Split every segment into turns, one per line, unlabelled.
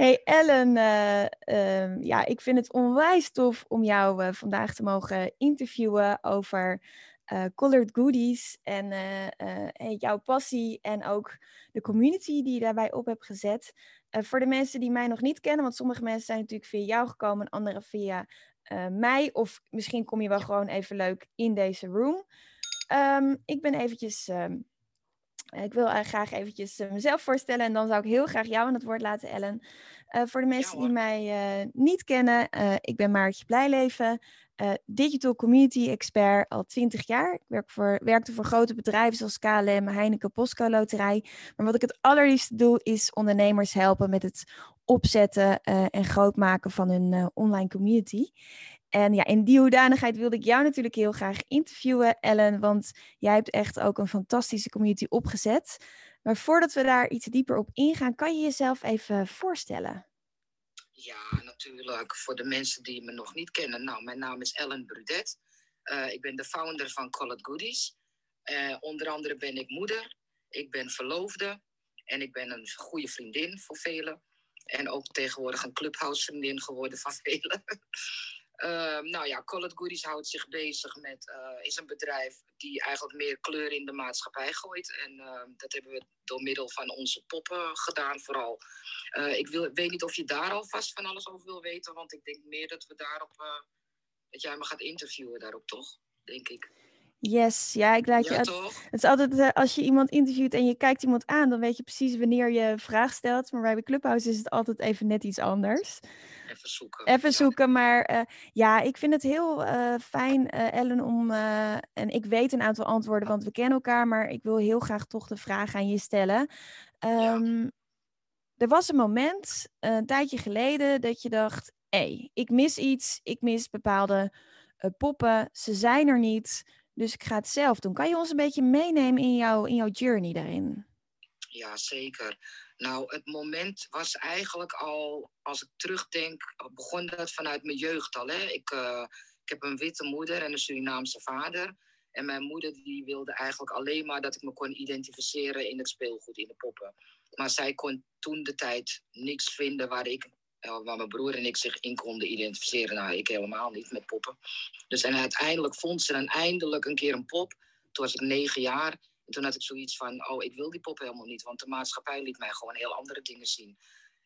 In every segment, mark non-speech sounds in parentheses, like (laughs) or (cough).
Hey Ellen, uh, uh, ja, ik vind het onwijs tof om jou uh, vandaag te mogen interviewen over uh, Colored Goodies en jouw passie en ook de community die je daarbij op hebt gezet. voor de mensen die mij nog niet kennen, want sommige mensen zijn natuurlijk via jou gekomen en andere via mij, of misschien kom je wel gewoon even leuk in deze room. Um, ik ben eventjes um, ik wil uh, graag eventjes uh, mezelf voorstellen en dan zou ik heel graag jou aan het woord laten, Ellen. Uh, voor de mensen ja, die mij niet kennen, ik ben Maartje Blijleven, digital community expert al 20 jaar. Ik werk voor, werkte voor grote bedrijven zoals KLM, Heineken, Postco Loterij. Maar wat ik het allerliefste doe, is ondernemers helpen met het opzetten en grootmaken van hun online community. En ja, in die hoedanigheid wilde ik jou natuurlijk heel graag interviewen, Ellen, want jij hebt echt ook een fantastische community opgezet. Maar voordat we daar iets dieper op ingaan, kan je jezelf even voorstellen?
Ja, natuurlijk. Voor de mensen die me nog niet kennen. Nou, mijn naam is Ellen Brudet. Uh, ik ben de founder van Call It Goodies. Uh, onder andere ben ik moeder, ik ben verloofde en ik ben een goede vriendin voor velen. En ook tegenwoordig een clubhouse vriendin geworden van (laughs) velen. Uh, nou ja, Call It Goodies houdt zich bezig met, uh, is een bedrijf die eigenlijk meer kleur in de maatschappij gooit. En uh, dat hebben we door middel van onze poppen gedaan vooral. Eh, ik wil, weet niet of je daar alvast van alles over wil weten, want ik denk meer dat we daarop, eh, dat jij me gaat interviewen daarop toch, denk ik.
Yes, ja, ik laat je.
Ja,
uit-
toch?
Het is altijd als je iemand interviewt en je kijkt iemand aan, dan weet je precies wanneer je een vraag stelt. Maar bij de Clubhouse is het altijd even net iets anders.
Even zoeken.
Even zoeken, maar uh, ja, ik vind het heel uh, fijn, Ellen, om. en ik weet een aantal antwoorden, want we kennen elkaar, maar ik wil heel graag toch de vraag aan je stellen. Um, ja. Er was een moment, een tijdje geleden, dat je dacht: hé, hey, ik mis iets, ik mis bepaalde poppen, ze zijn er niet. Dus ik ga het zelf doen. Kan je ons een beetje meenemen in, jou, in jouw journey daarin?
Ja, zeker. Nou, het moment was eigenlijk al, als ik terugdenk, begon dat vanuit mijn jeugd al. Hè? Ik, uh, ik heb een witte moeder en een Surinaamse vader. En mijn moeder die wilde eigenlijk alleen maar dat ik me kon identificeren in het speelgoed, in de poppen. Maar zij kon toen de tijd niks vinden waar ik waar mijn broer en ik zich in konden identificeren. Nou, ik helemaal niet met poppen. Dus en uiteindelijk vond ze dan eindelijk een keer een pop. Toen was ik negen jaar. En toen had ik zoiets van, oh, ik wil die pop helemaal niet. Want de maatschappij liet mij gewoon heel andere dingen zien.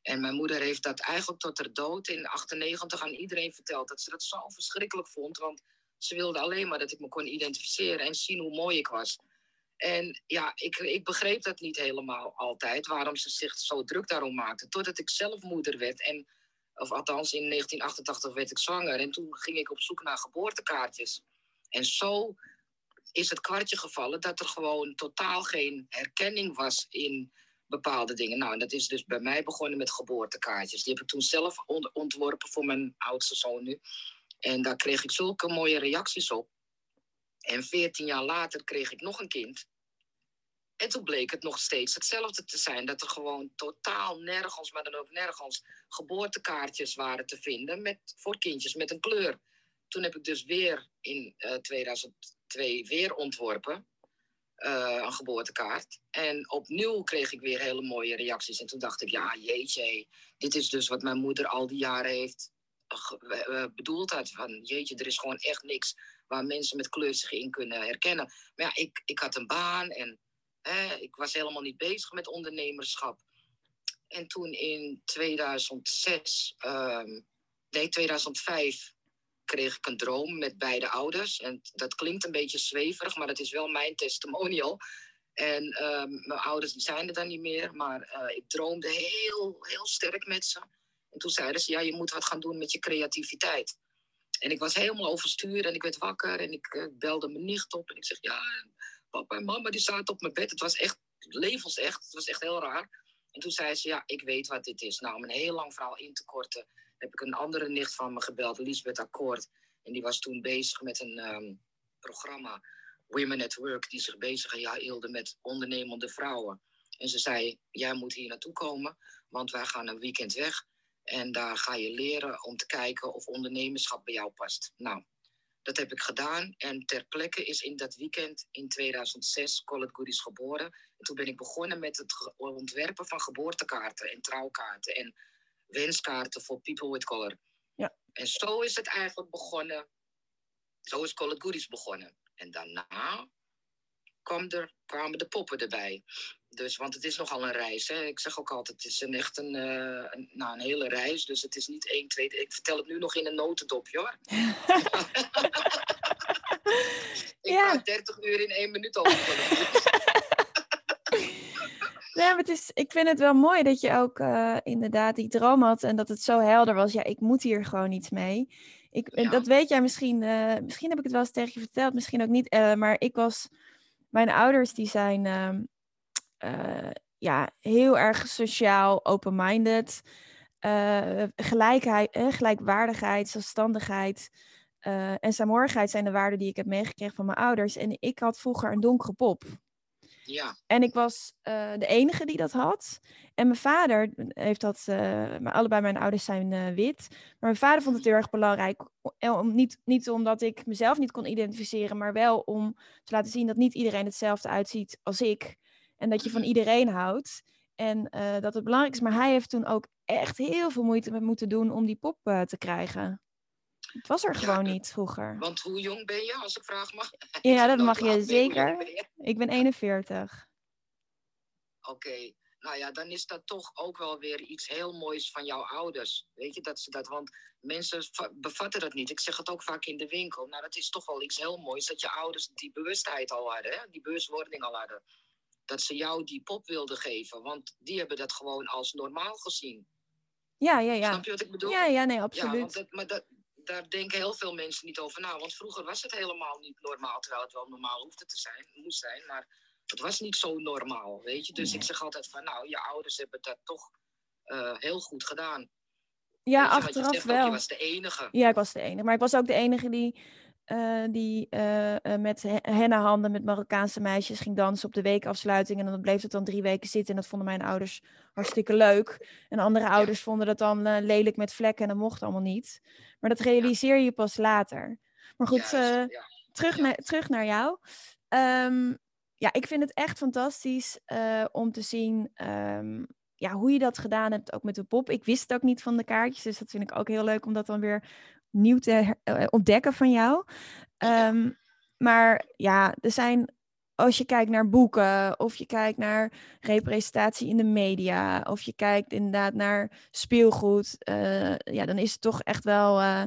En mijn moeder heeft dat eigenlijk tot haar dood in 98 aan iedereen verteld. Dat ze dat zo verschrikkelijk vond. Want ze wilde alleen maar dat ik me kon identificeren en zien hoe mooi ik was. En ja, ik, ik begreep dat niet helemaal altijd, waarom ze zich zo druk daarom maakte. Totdat ik zelf moeder werd. En, of althans, in 1988 werd ik zwanger. En toen ging ik op zoek naar geboortekaartjes. En zo is het kwartje gevallen dat er gewoon totaal geen herkenning was in bepaalde dingen. Nou, en dat is dus bij mij begonnen met geboortekaartjes. Die heb ik toen zelf ontworpen voor mijn oudste zoon nu. En daar kreeg ik zulke mooie reacties op. En veertien jaar later kreeg ik nog een kind. En toen bleek het nog steeds hetzelfde te zijn. Dat er gewoon totaal nergens, maar dan ook nergens, geboortekaartjes waren te vinden met, voor kindjes met een kleur. Toen heb ik dus weer in uh, 2002 weer ontworpen. Uh, een geboortekaart. En opnieuw kreeg ik weer hele mooie reacties. En toen dacht ik, ja, jeetje, dit is dus wat mijn moeder al die jaren heeft bedoeld had. Van, jeetje, er is gewoon echt niks waar mensen met kleur zich in kunnen herkennen. Maar ja, ik, ik had een baan en hè, ik was helemaal niet bezig met ondernemerschap. En toen in 2006, um, nee 2005, kreeg ik een droom met beide ouders. En dat klinkt een beetje zweverig, maar dat is wel mijn testimonial. En um, mijn ouders zijn er dan niet meer, maar uh, ik droomde heel, heel sterk met ze. En toen zeiden ze, ja, je moet wat gaan doen met je creativiteit. En ik was helemaal overstuur en ik werd wakker en ik uh, belde mijn nicht op en ik zeg, ja, papa en mama die zaten op mijn bed. Het was echt levensecht. Het was echt heel raar. En toen zei ze, ja, ik weet wat dit is. Nou, om een heel lang verhaal in te korten, heb ik een andere nicht van me gebeld, Lisbeth Akkoord. En die was toen bezig met een ehm, programma, Women at Work, die zich bezig hield met ondernemende vrouwen. En ze zei, jij moet hier naartoe komen, want wij gaan een weekend weg. En daar ga je leren om te kijken of ondernemerschap bij jou past. Nou, dat heb ik gedaan. En ter plekke is in dat weekend in 2006 Collet Goodies geboren. En toen ben ik begonnen met het ontwerpen van geboortekaarten en trouwkaarten en wenskaarten voor people with color.
Ja.
En zo is het eigenlijk begonnen. Zo is Collet Goodies begonnen. En daarna kwam er, kwamen de poppen erbij. Dus, want het is nogal een reis. Hè. Ik zeg ook altijd, het is een, echt een, uh, een, nou, een hele reis. Dus het is niet één, twee... Ik vertel het nu nog in een notendopje, hoor. (laughs) ik ja. ga 30 uur in één minuut over.
Ja, maar het is, ik vind het wel mooi dat je ook uh, inderdaad die droom had en dat het zo helder was. Ja, ik moet hier gewoon iets mee. Ik, ja. Dat weet jij misschien, uh, misschien heb ik het wel eens tegen je verteld, misschien ook niet. Uh, maar ik was, mijn ouders die zijn uh, ja, heel erg sociaal, open-minded. Gelijkheid, eh, gelijkwaardigheid, zelfstandigheid uh, en saamhorigheid zijn de waarden die ik heb meegekregen van mijn ouders. En ik had vroeger een donkere pop.
Ja.
En ik was de enige die dat had. En mijn vader heeft dat, maar allebei mijn ouders zijn wit. Maar mijn vader vond het heel erg belangrijk. Om, niet, niet omdat ik mezelf niet kon identificeren, maar wel om te laten zien dat niet iedereen hetzelfde uitziet als ik. En dat je van iedereen houdt. En uh, dat het belangrijk is. Maar hij heeft toen ook echt heel veel moeite met moeten doen om die pop uh, te krijgen. Het was er gewoon ja, niet vroeger.
Want hoe jong ben je, als ik vraag mag? (laughs)
Ja, dat mag je zeker. Ben ik ben 41.
Oké. Okay. Nou ja, dan is dat toch ook wel weer iets heel moois van jouw ouders. Weet je, dat ze dat, want mensen bevatten dat niet. Ik zeg het ook vaak in de winkel. Nou, dat is toch wel iets heel moois dat je ouders die bewustheid al hadden, hè? die bewustwording al hadden dat ze jou die pop wilden geven. Want die hebben dat gewoon als normaal gezien.
Ja, ja, ja.
Snap je wat ik bedoel?
Ja, ja, nee, absoluut. Ja,
want dat, maar dat, daar denken heel veel mensen niet over na. Want vroeger was het helemaal niet normaal, terwijl het wel normaal hoefde te zijn, moest zijn. Maar het was niet zo normaal, weet je. Dus nee. ik zeg altijd van, nou, je ouders hebben dat toch uh, heel goed gedaan.
Ja,
je,
achteraf
je
wel.
Ook, je was de enige.
Ja, ik was de enige. Maar ik was ook de enige die uh, die uh, met hennenhanden met Marokkaanse meisjes ging dansen op de weekafsluiting. En dan bleef het dan drie weken zitten. En dat vonden mijn ouders hartstikke leuk. En andere ouders vonden dat dan lelijk met vlekken. En dat mocht allemaal niet. Maar dat realiseer je pas later. Maar goed, ja. Terug, naar, terug naar jou. Um, ja, ik vind het echt fantastisch om te zien um, ja, hoe je dat gedaan hebt, ook met de pop. Ik wist het ook niet van de kaartjes, dus dat vind ik ook heel leuk om dat dan weer nieuw te uh, ontdekken van jou. Um, maar ja, er zijn, als je kijkt naar boeken, of je kijkt naar representatie in de media, of je kijkt inderdaad naar speelgoed, uh, ja, dan is het toch echt wel uh,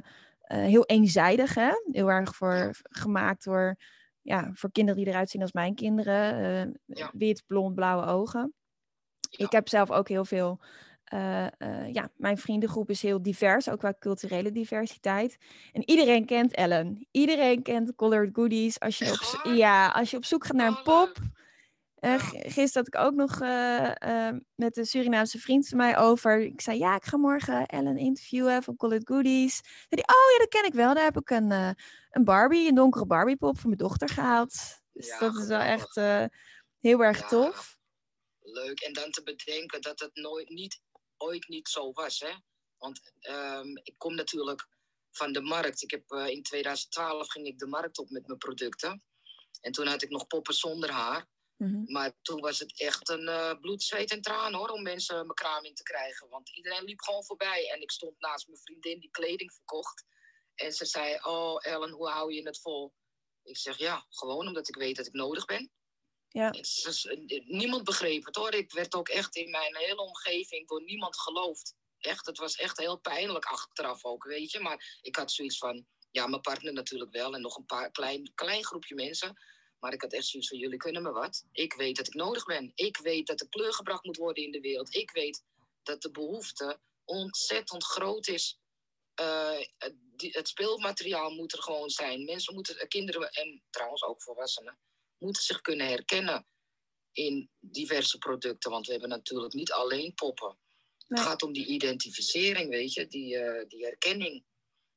heel eenzijdig, hè? Heel erg voor, gemaakt door, ja, voor kinderen die eruit zien als mijn kinderen. Ja. Wit, blond, blauwe ogen. Ja. Ik heb zelf ook heel veel uh, uh, ja, mijn vriendengroep is heel divers, ook qua culturele diversiteit. En iedereen kent Ellen. Iedereen kent Colored Goodies. Als je, op, ja, als je op zoek gaat naar een pop. Uh, gisteren had ik ook nog met een Surinaamse vriend van mij over. Ik zei, ja, ik ga morgen Ellen interviewen van Colored Goodies. Zei die, oh ja, dat ken ik wel. Daar heb ik een, een Barbie, een donkere Barbie pop voor mijn dochter gehaald. Dus ja, dat is wel echt heel erg ja. tof.
Leuk. En dan te bedenken dat het nooit niet ooit niet zo was. Hè? Want um, ik kom natuurlijk van de markt. Ik heb, uh, in 2012 ging ik de markt op met mijn producten. En toen had ik nog poppen zonder haar. Mm -hmm. Maar toen was het echt een uh, bloed, zweet en traan hoor, om mensen mijn kraam in te krijgen. Want iedereen liep gewoon voorbij. En ik stond naast mijn vriendin die kleding verkocht. En ze zei, oh Ellen, hoe hou je het vol? Ik zeg, ja, gewoon omdat ik weet dat ik nodig ben.
Ja.
Dus, niemand begreep het hoor. Ik werd ook echt in mijn hele omgeving door niemand geloofd. Echt, het was echt heel pijnlijk achteraf ook, weet je. Maar ik had zoiets van, ja, mijn partner natuurlijk wel en nog een paar klein, klein groepje mensen. Maar ik had echt zoiets van, jullie kunnen me wat. Ik weet dat ik nodig ben. Ik weet dat er kleur gebracht moet worden in de wereld. Ik weet dat de behoefte ontzettend groot is. Die, het speelmateriaal moet er gewoon zijn. Mensen moeten, kinderen en trouwens ook volwassenen moeten zich kunnen herkennen in diverse producten. Want we hebben natuurlijk niet alleen poppen. Het gaat om die identificering, weet je, die, uh, die herkenning.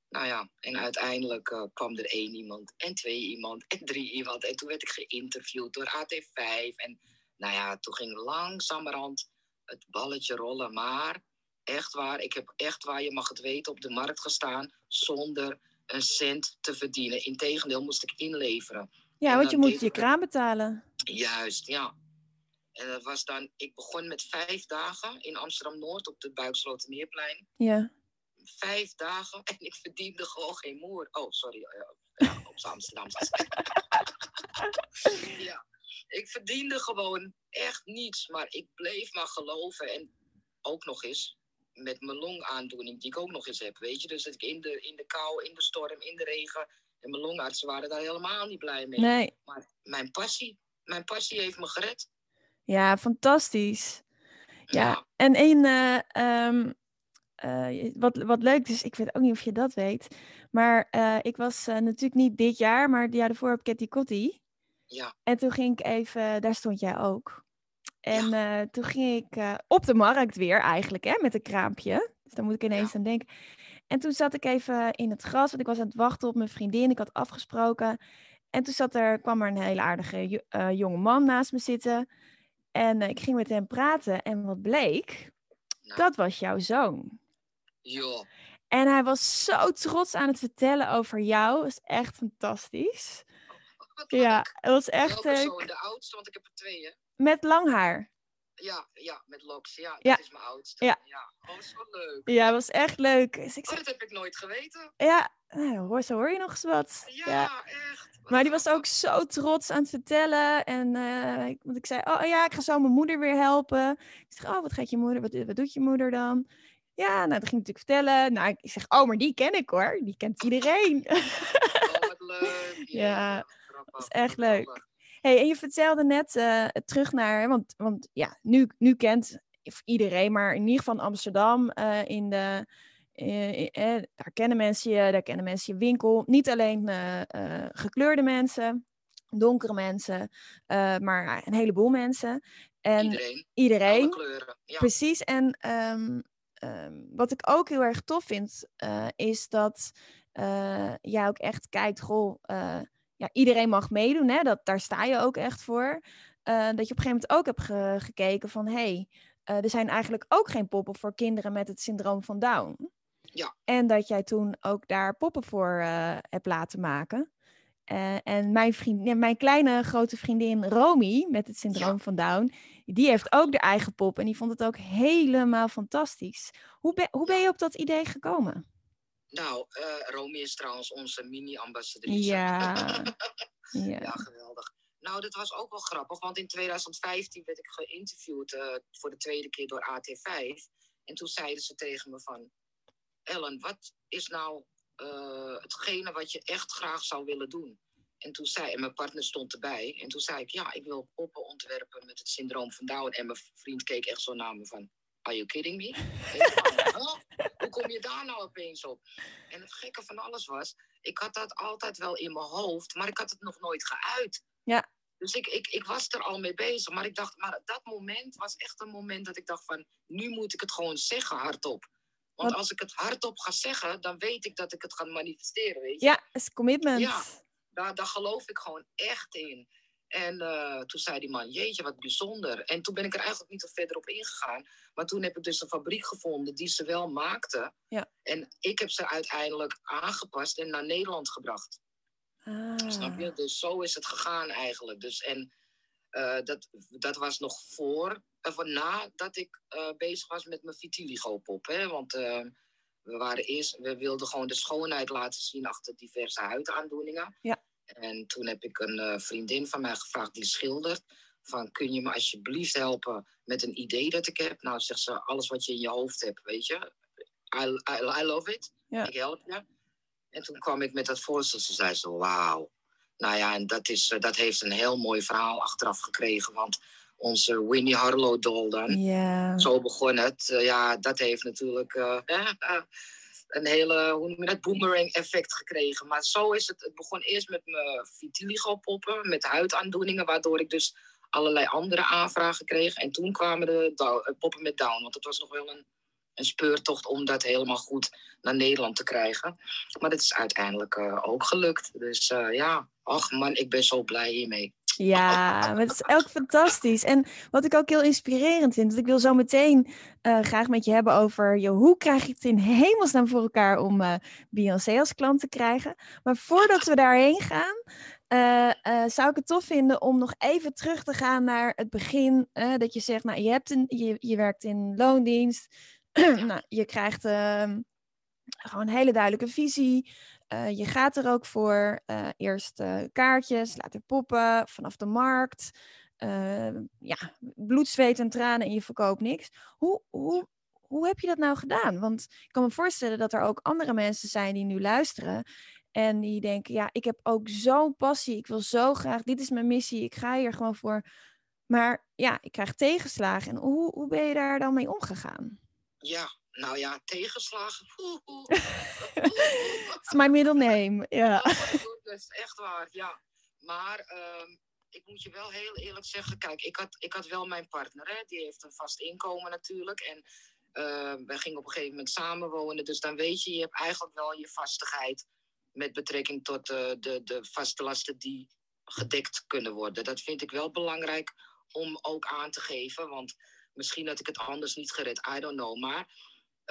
Nou ja, en uiteindelijk uh, kwam er één iemand en twee iemand en drie iemand. En toen werd ik geïnterviewd door AT5. En nou ja, toen ging langzamerhand het balletje rollen. Maar echt waar, ik heb echt waar, je mag het weten, op de markt gestaan zonder een cent te verdienen. Integendeel moest ik inleveren.
Ja, want je moet je kraan betalen.
Juist, ja. En dat was dan, ik begon met vijf dagen in Amsterdam-Noord op de Buikslotermeerplein.
Ja.
Vijf dagen en ik verdiende gewoon geen moer. Oh, sorry. Ja, op Amsterdam. (laughs) (laughs) ja, ik verdiende gewoon echt niets. Maar ik bleef maar geloven. En ook nog eens met mijn longaandoening, die ik ook nog eens heb. Weet je, dus dat ik in de, in de kou, in de storm, in de regen. En mijn longartsen waren daar helemaal niet blij mee.
Nee.
Maar mijn passie, mijn passie heeft me gered.
Ja, fantastisch. Ja, en één, uh, um, uh, wat, wat leuk is, ik weet ook niet of je dat weet, maar uh, ik was natuurlijk niet dit jaar, maar het jaar ervoor op Ketty Kotti.
Ja.
En toen ging ik even, daar stond jij ook. En ja. toen ging ik op de markt weer eigenlijk, hè, met een kraampje. Dus daar moet ik ineens ja. aan denken. En toen zat ik even in het gras, want ik was aan het wachten op mijn vriendin. Ik had afgesproken. En toen zat er, kwam er een hele aardige jonge man naast me zitten. En uh, ik ging met hem praten en wat bleek, nou. dat was jouw zoon.
Ja.
En hij was zo trots aan het vertellen over jou. Dat is echt fantastisch.
Oh,
ja, het was echt.
Zoon? De oudste, want ik heb er twee, hè?
Met lang haar.
Ja, ja, met locks. Ja,
ja.
dat is mijn oudste.
Ja.
ja. Oh, is wel leuk.
Ja, was echt leuk. Dus ik
oh, dat heb ik nooit geweten.
Ja, nou, hoor, zo hoor je nog eens wat.
Ja, ja. echt.
Maar die was ook zo trots aan het vertellen. En uh, want ik zei, oh ja, ik ga zo mijn moeder weer helpen. Ik zeg, oh, wat gaat je moeder, wat, wat doet je moeder dan? Ja, nou, dat ging ik natuurlijk vertellen. Nou, ik zeg, oh, maar die ken ik hoor. Die kent iedereen.
Oh, wat leuk. (laughs)
ja, ja dat is echt leuk. Hey, en je vertelde net uh, terug naar, want, want ja, nu, nu kent iedereen, maar in ieder geval Amsterdam uh, in de eh, eh, daar kennen mensen je, daar kennen mensen je winkel. Niet alleen gekleurde mensen, donkere mensen, maar een heleboel mensen. En
iedereen.
iedereen
Alle kleuren. Ja.
Precies. En um, um, wat ik ook heel erg tof vind, is dat jij ook echt kijkt, goh, ja, iedereen mag meedoen. Hè? Dat, daar sta je ook echt voor. dat je op een gegeven moment ook hebt ge gekeken van, hé, hey, er zijn eigenlijk ook geen poppen voor kinderen met het syndroom van Down.
Ja.
En dat jij toen ook daar poppen voor uh, hebt laten maken. En mijn, vriend, mijn kleine grote vriendin Romy met het syndroom ja. van Down, die heeft ook de eigen pop en die vond het ook helemaal fantastisch. Hoe, hoe ben je op dat idee gekomen?
Nou, uh, Romy is trouwens onze mini-ambassadrice.
Ja. (laughs)
ja. ja, geweldig. Nou, dat was ook wel grappig, want in 2015 werd ik geïnterviewd voor de tweede keer door AT5. En toen zeiden ze tegen me van, Ellen, wat is nou uh, hetgene wat je echt graag zou willen doen? En toen zei, en mijn partner stond erbij, en toen zei ik, ja, ik wil poppen ontwerpen met het syndroom van Down. En mijn vriend keek echt zo naar me van, are you kidding me? (laughs) oh, hoe kom je daar nou opeens op? En het gekke van alles was, ik had dat altijd wel in mijn hoofd, maar ik had het nog nooit geuit.
Ja.
Dus ik, ik, ik was er al mee bezig, maar ik dacht, maar dat moment was echt een moment dat ik dacht van, nu moet ik het gewoon zeggen hardop. Want als ik het hardop ga zeggen, dan weet ik dat ik het ga manifesteren, weet je?
Ja, is commitment.
Ja, daar, daar geloof ik gewoon echt in. En uh, toen zei die man, jeetje, wat bijzonder. En toen ben ik er eigenlijk niet verder op ingegaan. Maar toen heb ik dus een fabriek gevonden die ze wel maakte.
Ja.
En ik heb ze uiteindelijk aangepast en naar Nederland gebracht.
Ah.
Snap je? Dus zo is het gegaan eigenlijk. Dus, en uh, dat, dat was nog voor, of nadat ik uh, bezig was met mijn vitiligo-pop. Hè? Want we, waren eerst, we wilden gewoon de schoonheid laten zien achter diverse huidaandoeningen.
Ja.
En toen heb ik een vriendin van mij gevraagd die schildert. Van, kun je me alsjeblieft helpen met een idee dat ik heb? Nou, zegt ze, alles wat je in je hoofd hebt, weet je. I, I, I love it.
Ja.
Ik help je. En toen kwam ik met dat voorstel. Ze zei zo, wauw. Nou ja, en dat, is, dat heeft een heel mooi verhaal achteraf gekregen. Want onze Winnie Harlow doll dan.
Yeah.
Zo begon het. Uh, ja, dat heeft natuurlijk... Uh, uh, een hele, hoe boomerang effect gekregen. Maar zo is het. Het begon eerst met mijn vitiligo poppen, met huidaandoeningen, waardoor ik dus allerlei andere aanvragen kreeg. En toen kwamen de eh, poppen met down, want het was nog wel een, een speurtocht om dat helemaal goed naar Nederland te krijgen. Maar dat is uiteindelijk uh, ook gelukt. Dus uh, ja, ach man, ik ben zo blij hiermee.
Ja, het is ook fantastisch. En wat ik ook heel inspirerend vind, want ik wil zo meteen uh, graag met je hebben over je, hoe krijg je het in hemelsnaam voor elkaar om uh, Beyoncé als klant te krijgen. Maar voordat we daarheen gaan, uh, zou ik het tof vinden om nog even terug te gaan naar het begin. dat je zegt, nou, je, hebt een, je, je werkt in loondienst. (clears throat) nou, je krijgt ehm, gewoon een hele duidelijke visie. Uh, je gaat er ook voor. Uh, eerst uh, kaartjes, later poppen, vanaf de markt. ja, bloed, zweet en tranen en je verkoopt niks. Hoe, hoe, hoe heb je dat nou gedaan? Want ik kan me voorstellen dat er ook andere mensen zijn die nu luisteren. En die denken, ja, ik heb ook zo'n passie. Ik wil zo graag, dit is mijn missie. Ik ga hier gewoon voor. Maar ja, ik krijg tegenslagen. En hoe, hoe ben je daar dan mee omgegaan?
Ja, nou ja, tegenslagen. (laughs)
Het is mijn middelneem, ja. (laughs)
dat is echt waar, ja. Maar uh, ik moet je wel heel eerlijk zeggen, kijk, ik had, ik had wel mijn partner, hè, die heeft een vast inkomen natuurlijk. En uh, wij gingen op een gegeven moment samenwonen, dus dan weet je, je hebt eigenlijk wel je vastigheid met betrekking tot uh, de, de vaste lasten die gedekt kunnen worden. Dat vind ik wel belangrijk om ook aan te geven, want misschien had ik het anders niet gered, I don't know. Maar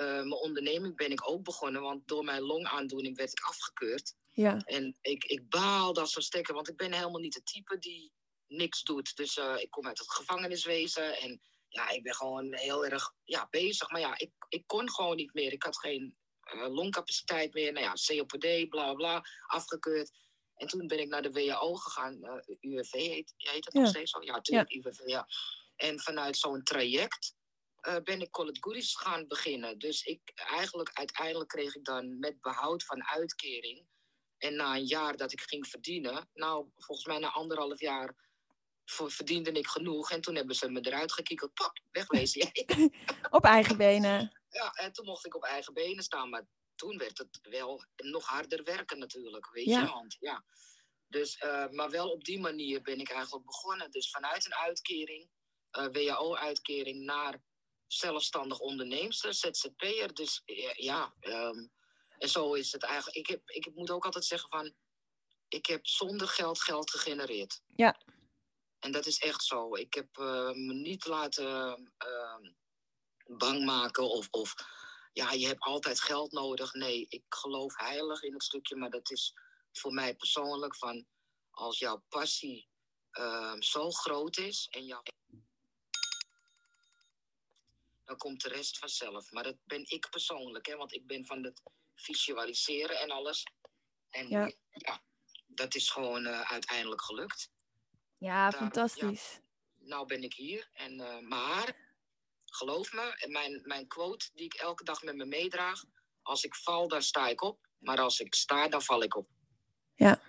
uh, mijn onderneming ben ik ook begonnen, want door mijn longaandoening werd ik afgekeurd.
Ja.
En ik, ik baal dat zo stekken, want ik ben helemaal niet de type die niks doet. Dus uh, ik kom uit het gevangeniswezen en ja, ik ben gewoon heel erg ja, bezig. Maar ja, ik, ik kon gewoon niet meer. Ik had geen uh, longcapaciteit meer. Nou ja, COPD, bla bla, afgekeurd. En toen ben ik naar de WHO gegaan. UWV heet, heet het ja. nog steeds zo? Ja, natuurlijk, ja. UWV, ja. En vanuit zo'n traject uh, ben ik Call It Goodies gaan beginnen. Dus ik, eigenlijk, uiteindelijk kreeg ik dan met behoud van uitkering. En na een jaar dat ik ging verdienen, nou, volgens mij na anderhalf jaar verdiende ik genoeg. En toen hebben ze me eruit gekiekeld. Pak, wegwezen (laughs) jij.
op eigen benen.
Ja, en toen mocht ik op eigen benen staan. Maar toen werd het wel nog harder werken natuurlijk, weet
ja.
je. Want, ja. Dus, uh, maar wel op die manier ben ik eigenlijk begonnen. Dus vanuit een uitkering, uh, WHO-uitkering, naar zelfstandig onderneemster, ZZP'er. Dus ja, um, en zo is het eigenlijk. Ik, heb, ik moet ook altijd zeggen van, ik heb zonder geld geld gegenereerd.
Ja.
En dat is echt zo. Ik heb uh, me niet laten uh, bang maken of, of, ja, je hebt altijd geld nodig. Nee, ik geloof heilig in het stukje, maar dat is voor mij persoonlijk van, als jouw passie uh, zo groot is en jouw dan komt de rest vanzelf. Maar dat ben ik persoonlijk, hè, want ik ben van het visualiseren en alles. En
ja,
ja dat is gewoon uh, uiteindelijk gelukt.
Ja, fantastisch.
Ja, nou ben ik hier. En, uh, maar, geloof me, mijn, mijn quote die ik elke dag met me meedraag. Als ik val, dan sta ik op. Maar als ik sta, dan val ik op.
Ja.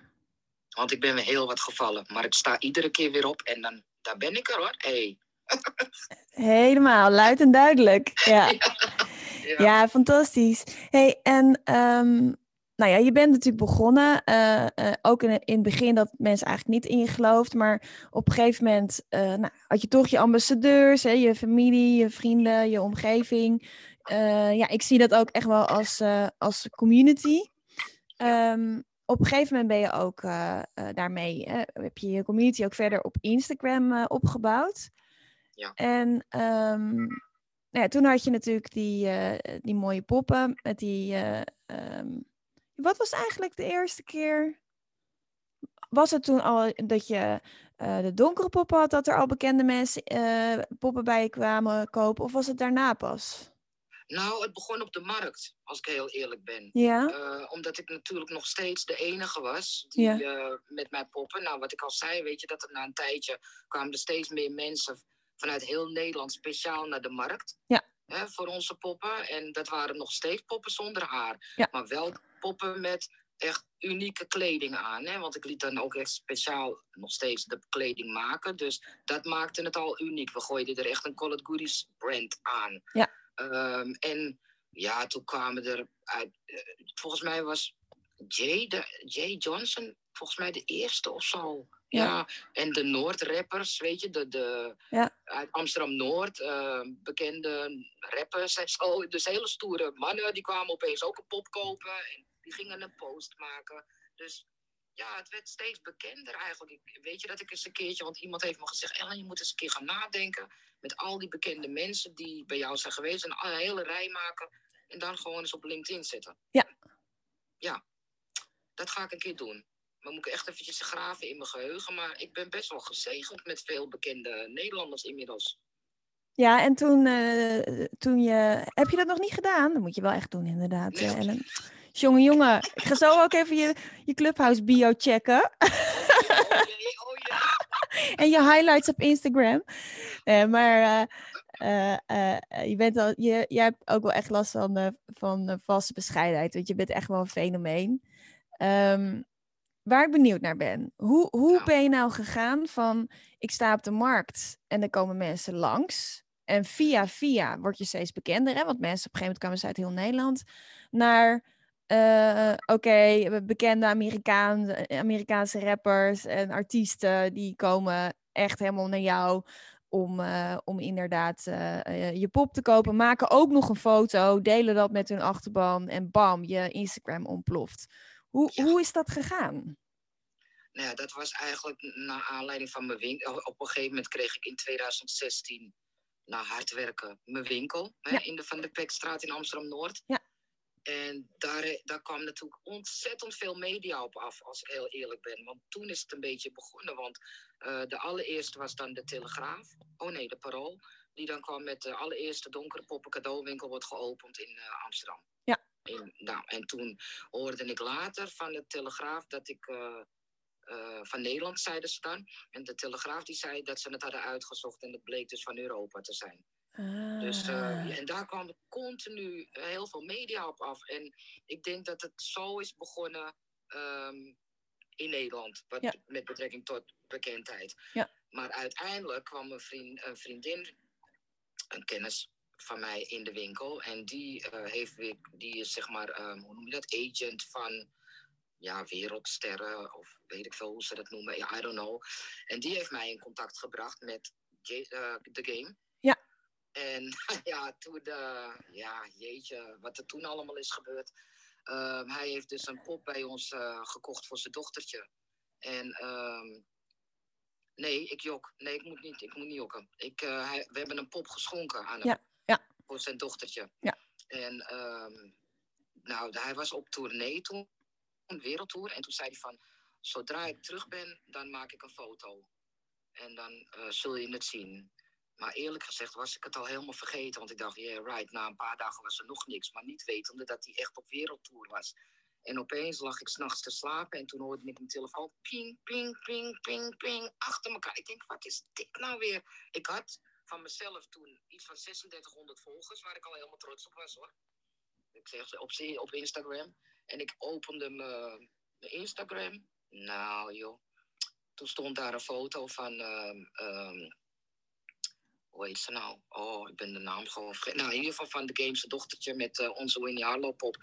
Want ik ben weer heel wat gevallen. Maar ik sta iedere keer weer op en dan daar ben ik er hoor. Hey.
Helemaal, luid en duidelijk. Ja, (laughs) ja, fantastisch. Hey, en um, nou ja, je bent natuurlijk begonnen, uh, uh, ook in, in het begin dat mensen eigenlijk niet in je geloofden, maar op een gegeven moment uh, nou, had je toch je ambassadeurs, hè, je familie, je vrienden, je omgeving. ja, ik zie dat ook echt wel als, als community. Um, op een gegeven moment ben je ook daarmee, heb je je community ook verder op Instagram opgebouwd.
Ja.
En um, nou ja, toen had je natuurlijk die, uh, die mooie poppen met die. Uh, um, wat was eigenlijk de eerste keer? Was het toen al dat je uh, de donkere poppen had, dat er al bekende mensen poppen bij je kwamen kopen, of was het daarna pas?
Nou, het begon op de markt, als ik heel eerlijk ben.
Ja.
Uh, omdat ik natuurlijk nog steeds de enige was die,
ja.
uh, met mijn poppen. Nou, wat ik al zei, weet je, dat er na een tijdje kwamen er steeds meer mensen vanuit heel Nederland speciaal naar de markt.
Ja.
Hè, voor onze poppen. En dat waren nog steeds poppen zonder haar.
Ja.
Maar wel poppen met echt unieke kleding aan. Hè? Want ik liet dan ook echt speciaal nog steeds de kleding maken. Dus dat maakte het al uniek. We gooiden er echt een Call It Goodies brand aan.
Ja.
Um, en ja, toen kwamen er uit. eh, volgens mij was Jay, de, Jay Johnson, volgens mij de eerste of zo.
Ja.
Ja, en de Noord-rappers, weet je, de, de,
Ja.
uit Amsterdam-Noord, eh, bekende rappers en zo. Dus hele stoere mannen, die kwamen opeens ook een pop kopen en die gingen een post maken. Dus ja, het werd steeds bekender eigenlijk. Ik, weet je dat ik eens een keertje, want iemand heeft me gezegd, Ellen, je moet eens een keer gaan nadenken met al die bekende mensen die bij jou zijn geweest en een hele rij maken en dan gewoon eens op LinkedIn zetten.
Ja.
Ja, dat ga ik een keer doen. Maar moet ik echt eventjes graven in mijn geheugen. Maar ik ben best wel gezegend met veel bekende Nederlanders inmiddels.
Ja, en toen, eh, toen je... Heb je dat nog niet gedaan? Dat moet je wel echt doen, inderdaad,
Nee.
eh, Ellen. Jongen, jongen. Ik ga zo ook even je, je Clubhouse bio checken.
Oh jee, oh jee. (laughs)
en je highlights op Instagram. Eh, maar je, bent al, je, jij hebt ook wel echt last van, van valse bescheidenheid. Want je bent echt wel een fenomeen. Ehm, waar ik benieuwd naar ben. Hoe, hoe
Nou.
ben je nou gegaan van... Ik sta op de markt en er komen mensen langs. En via via word je steeds bekender. Hè? Want mensen op een gegeven moment kwamen ze uit heel Nederland. Naar... eh, Oké, bekende Amerikaan, Amerikaanse rappers en artiesten die komen echt helemaal naar jou om, eh, om inderdaad eh, je pop te kopen. Maken ook nog een foto, delen dat met hun achterban en bam, je Instagram ontploft. Hoe,
Ja.
hoe is dat gegaan?
Nou ja, dat was eigenlijk naar aanleiding van mijn winkel. Op een gegeven moment kreeg ik in 2016, na hard werken, mijn winkel. Hè, in de Van der Pekstraat in Amsterdam-Noord.
Ja.
En daar, eh, daar kwam natuurlijk ontzettend veel media op af, als ik heel eerlijk ben. Want toen is het een beetje begonnen. Want eh, de allereerste was dan de Telegraaf. Oh nee, de Parool. Die dan kwam met de allereerste donkere poppen cadeauwinkel wordt geopend in eh, Amsterdam.
Ja.
En, nou, en toen hoorde ik later van de Telegraaf dat ik... eh, eh, van Nederland zeiden ze dan. En de Telegraaf die zei dat ze het hadden uitgezocht en het bleek dus van Europa te zijn. Dus, eh,
Ah,
en daar kwam continu heel veel media op af. En ik denk dat het zo is begonnen ehm, in Nederland, wat,
Ja.
met betrekking tot bekendheid.
Ja.
Maar uiteindelijk kwam een, vriend, een vriendin, een kennis van mij in de winkel. En die, eh, heeft weer, die is zeg maar, ehm, hoe noem je dat, agent van ja, wereldsterren of weet ik veel hoe ze dat noemen. Ja, I don't know. En die heeft mij in contact gebracht met eh, The Game.
Ja.
En (laughs) ja, toen, eh, ja, jeetje, wat er toen allemaal is gebeurd. Ehm, hij heeft dus een pop bij ons gekocht voor zijn dochtertje. En ehm, nee, ik jok. Nee, ik moet niet, ik moet niet jokken. Ik, hij, we hebben een pop geschonken aan hem.
Ja.
Voor zijn dochtertje.
Ja.
En ehm, nou, hij was op tournee toen, een wereldtour. En toen zei hij van, zodra ik terug ben, dan maak ik een foto. En dan eh, zul je het zien. Maar eerlijk gezegd was ik het al helemaal vergeten. Want ik dacht, yeah, right, na een paar dagen was er nog niks. Maar niet wetende dat hij echt op wereldtour was. En opeens lag ik s'nachts te slapen en toen hoorde ik mijn telefoon ping, ping, ping, ping, ping, achter elkaar. Ik denk, wat is dit nou weer? Ik had van mezelf toen iets van 3600 volgers, waar ik al helemaal trots op was hoor. Ik zeg ze op, op Instagram. En ik opende mijn mijn Instagram. Nou joh, toen stond daar een foto van, ehm, ehm, hoe heet ze nou? Oh, ik ben de naam gewoon vergeten. Nou, in ieder geval van de Game's dochtertje met eh, onze Winnie Harlow pop.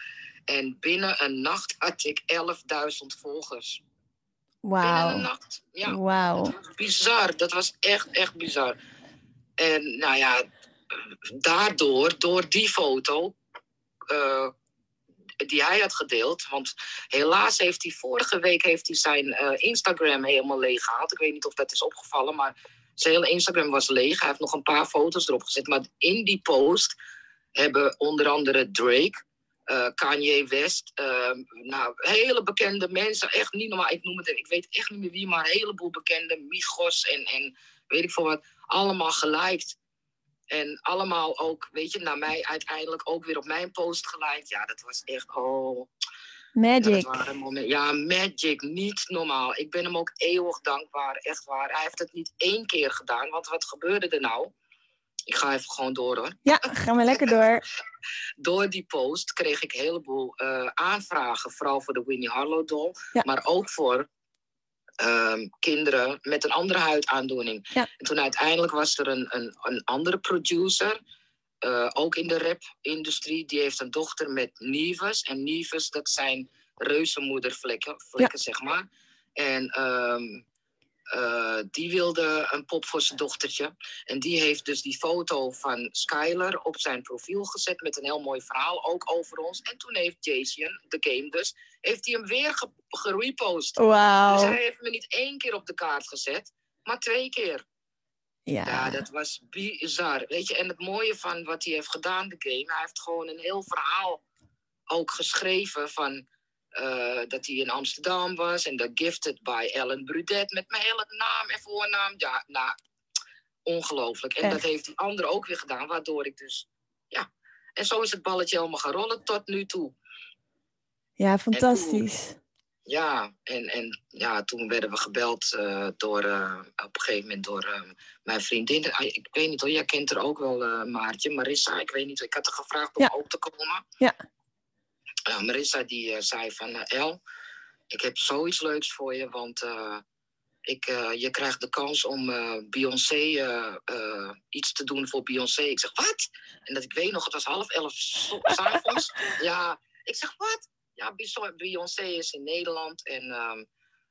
En binnen een nacht had ik 11.000 volgers. Binnen een
Wauw.
nacht. Ja,
Wauw.
bizar. Dat was echt, echt bizar. En nou ja, daardoor, door die foto eh, die hij had gedeeld. Want helaas heeft hij vorige week heeft hij zijn eh, Instagram helemaal leeg gehaald. Ik weet niet of dat is opgevallen, maar zijn hele Instagram was leeg. Hij heeft nog een paar foto's erop gezet. Maar in die post hebben onder andere Drake, eh, Kanye West, nou, hele bekende mensen, echt niet normaal. Ik noem het, ik weet echt niet meer wie, maar een heleboel bekende, Migos en, en weet ik veel wat, allemaal geliked. En allemaal ook, weet je, naar mij uiteindelijk ook weer op mijn post geliked. Ja, dat was echt, oh, ja,
Magic.
momenten. Ja, magic, niet normaal. Ik ben hem ook eeuwig dankbaar, echt waar. Hij heeft het niet één keer gedaan, want wat gebeurde er nou? Ik ga even gewoon door hoor.
Ja, gaan we lekker door. (laughs)
Door die post kreeg ik een heleboel eh, aanvragen, vooral voor de Winnie Harlow doll,
Ja.
maar ook voor ehm, kinderen met een andere huidaandoening.
Ja.
En toen uiteindelijk was er een, een, een andere producer, eh, ook in de rap-industrie. Die heeft een dochter met Nieves. En Nieves, dat zijn reuzenmoedervlekken, vlekken, zeg maar. En ehm, eh, die wilde een pop voor zijn dochtertje. En die heeft dus die foto van Skyler op zijn profiel gezet met een heel mooi verhaal, ook over ons. En toen heeft Jason, de game dus, heeft hij hem weer ge gerepost.
Wauw.
Dus hij heeft me niet één keer op de kaart gezet, maar twee keer.
Ja.
Ja, dat was bizar. Weet je, en het mooie van wat hij heeft gedaan, de game, hij heeft gewoon een heel verhaal ook geschreven van eh, dat hij in Amsterdam was en dat Gifted by Ellen Brudet met mijn hele naam en voornaam. Ja, nou, ongelooflijk. En dat heeft die andere ook weer gedaan, waardoor ik dus, ja. En zo is het balletje helemaal gaan rollen tot nu toe.
ja, fantastisch.
Ja, en, en ja, toen werden we gebeld eh, door, eh, op een gegeven moment door mijn vriendin. Ah, Ik weet niet hoor, jij kent er ook wel, Maartje. Marissa, ik weet niet. Ik had haar gevraagd om
Ja.
ook te komen.
Ja.
Ja, Marissa die eh, zei van, eh, El, ik heb zoiets leuks voor je, want eh, ik, eh, je krijgt de kans om eh, Beyoncé eh, eh, iets te doen voor Beyoncé. Ik zeg, wat? En dat ik weet nog, het was half elf s- (laughs) 's avonds. ja, ik zeg, wat? Ja, Beyoncé- is in Nederland en ehm,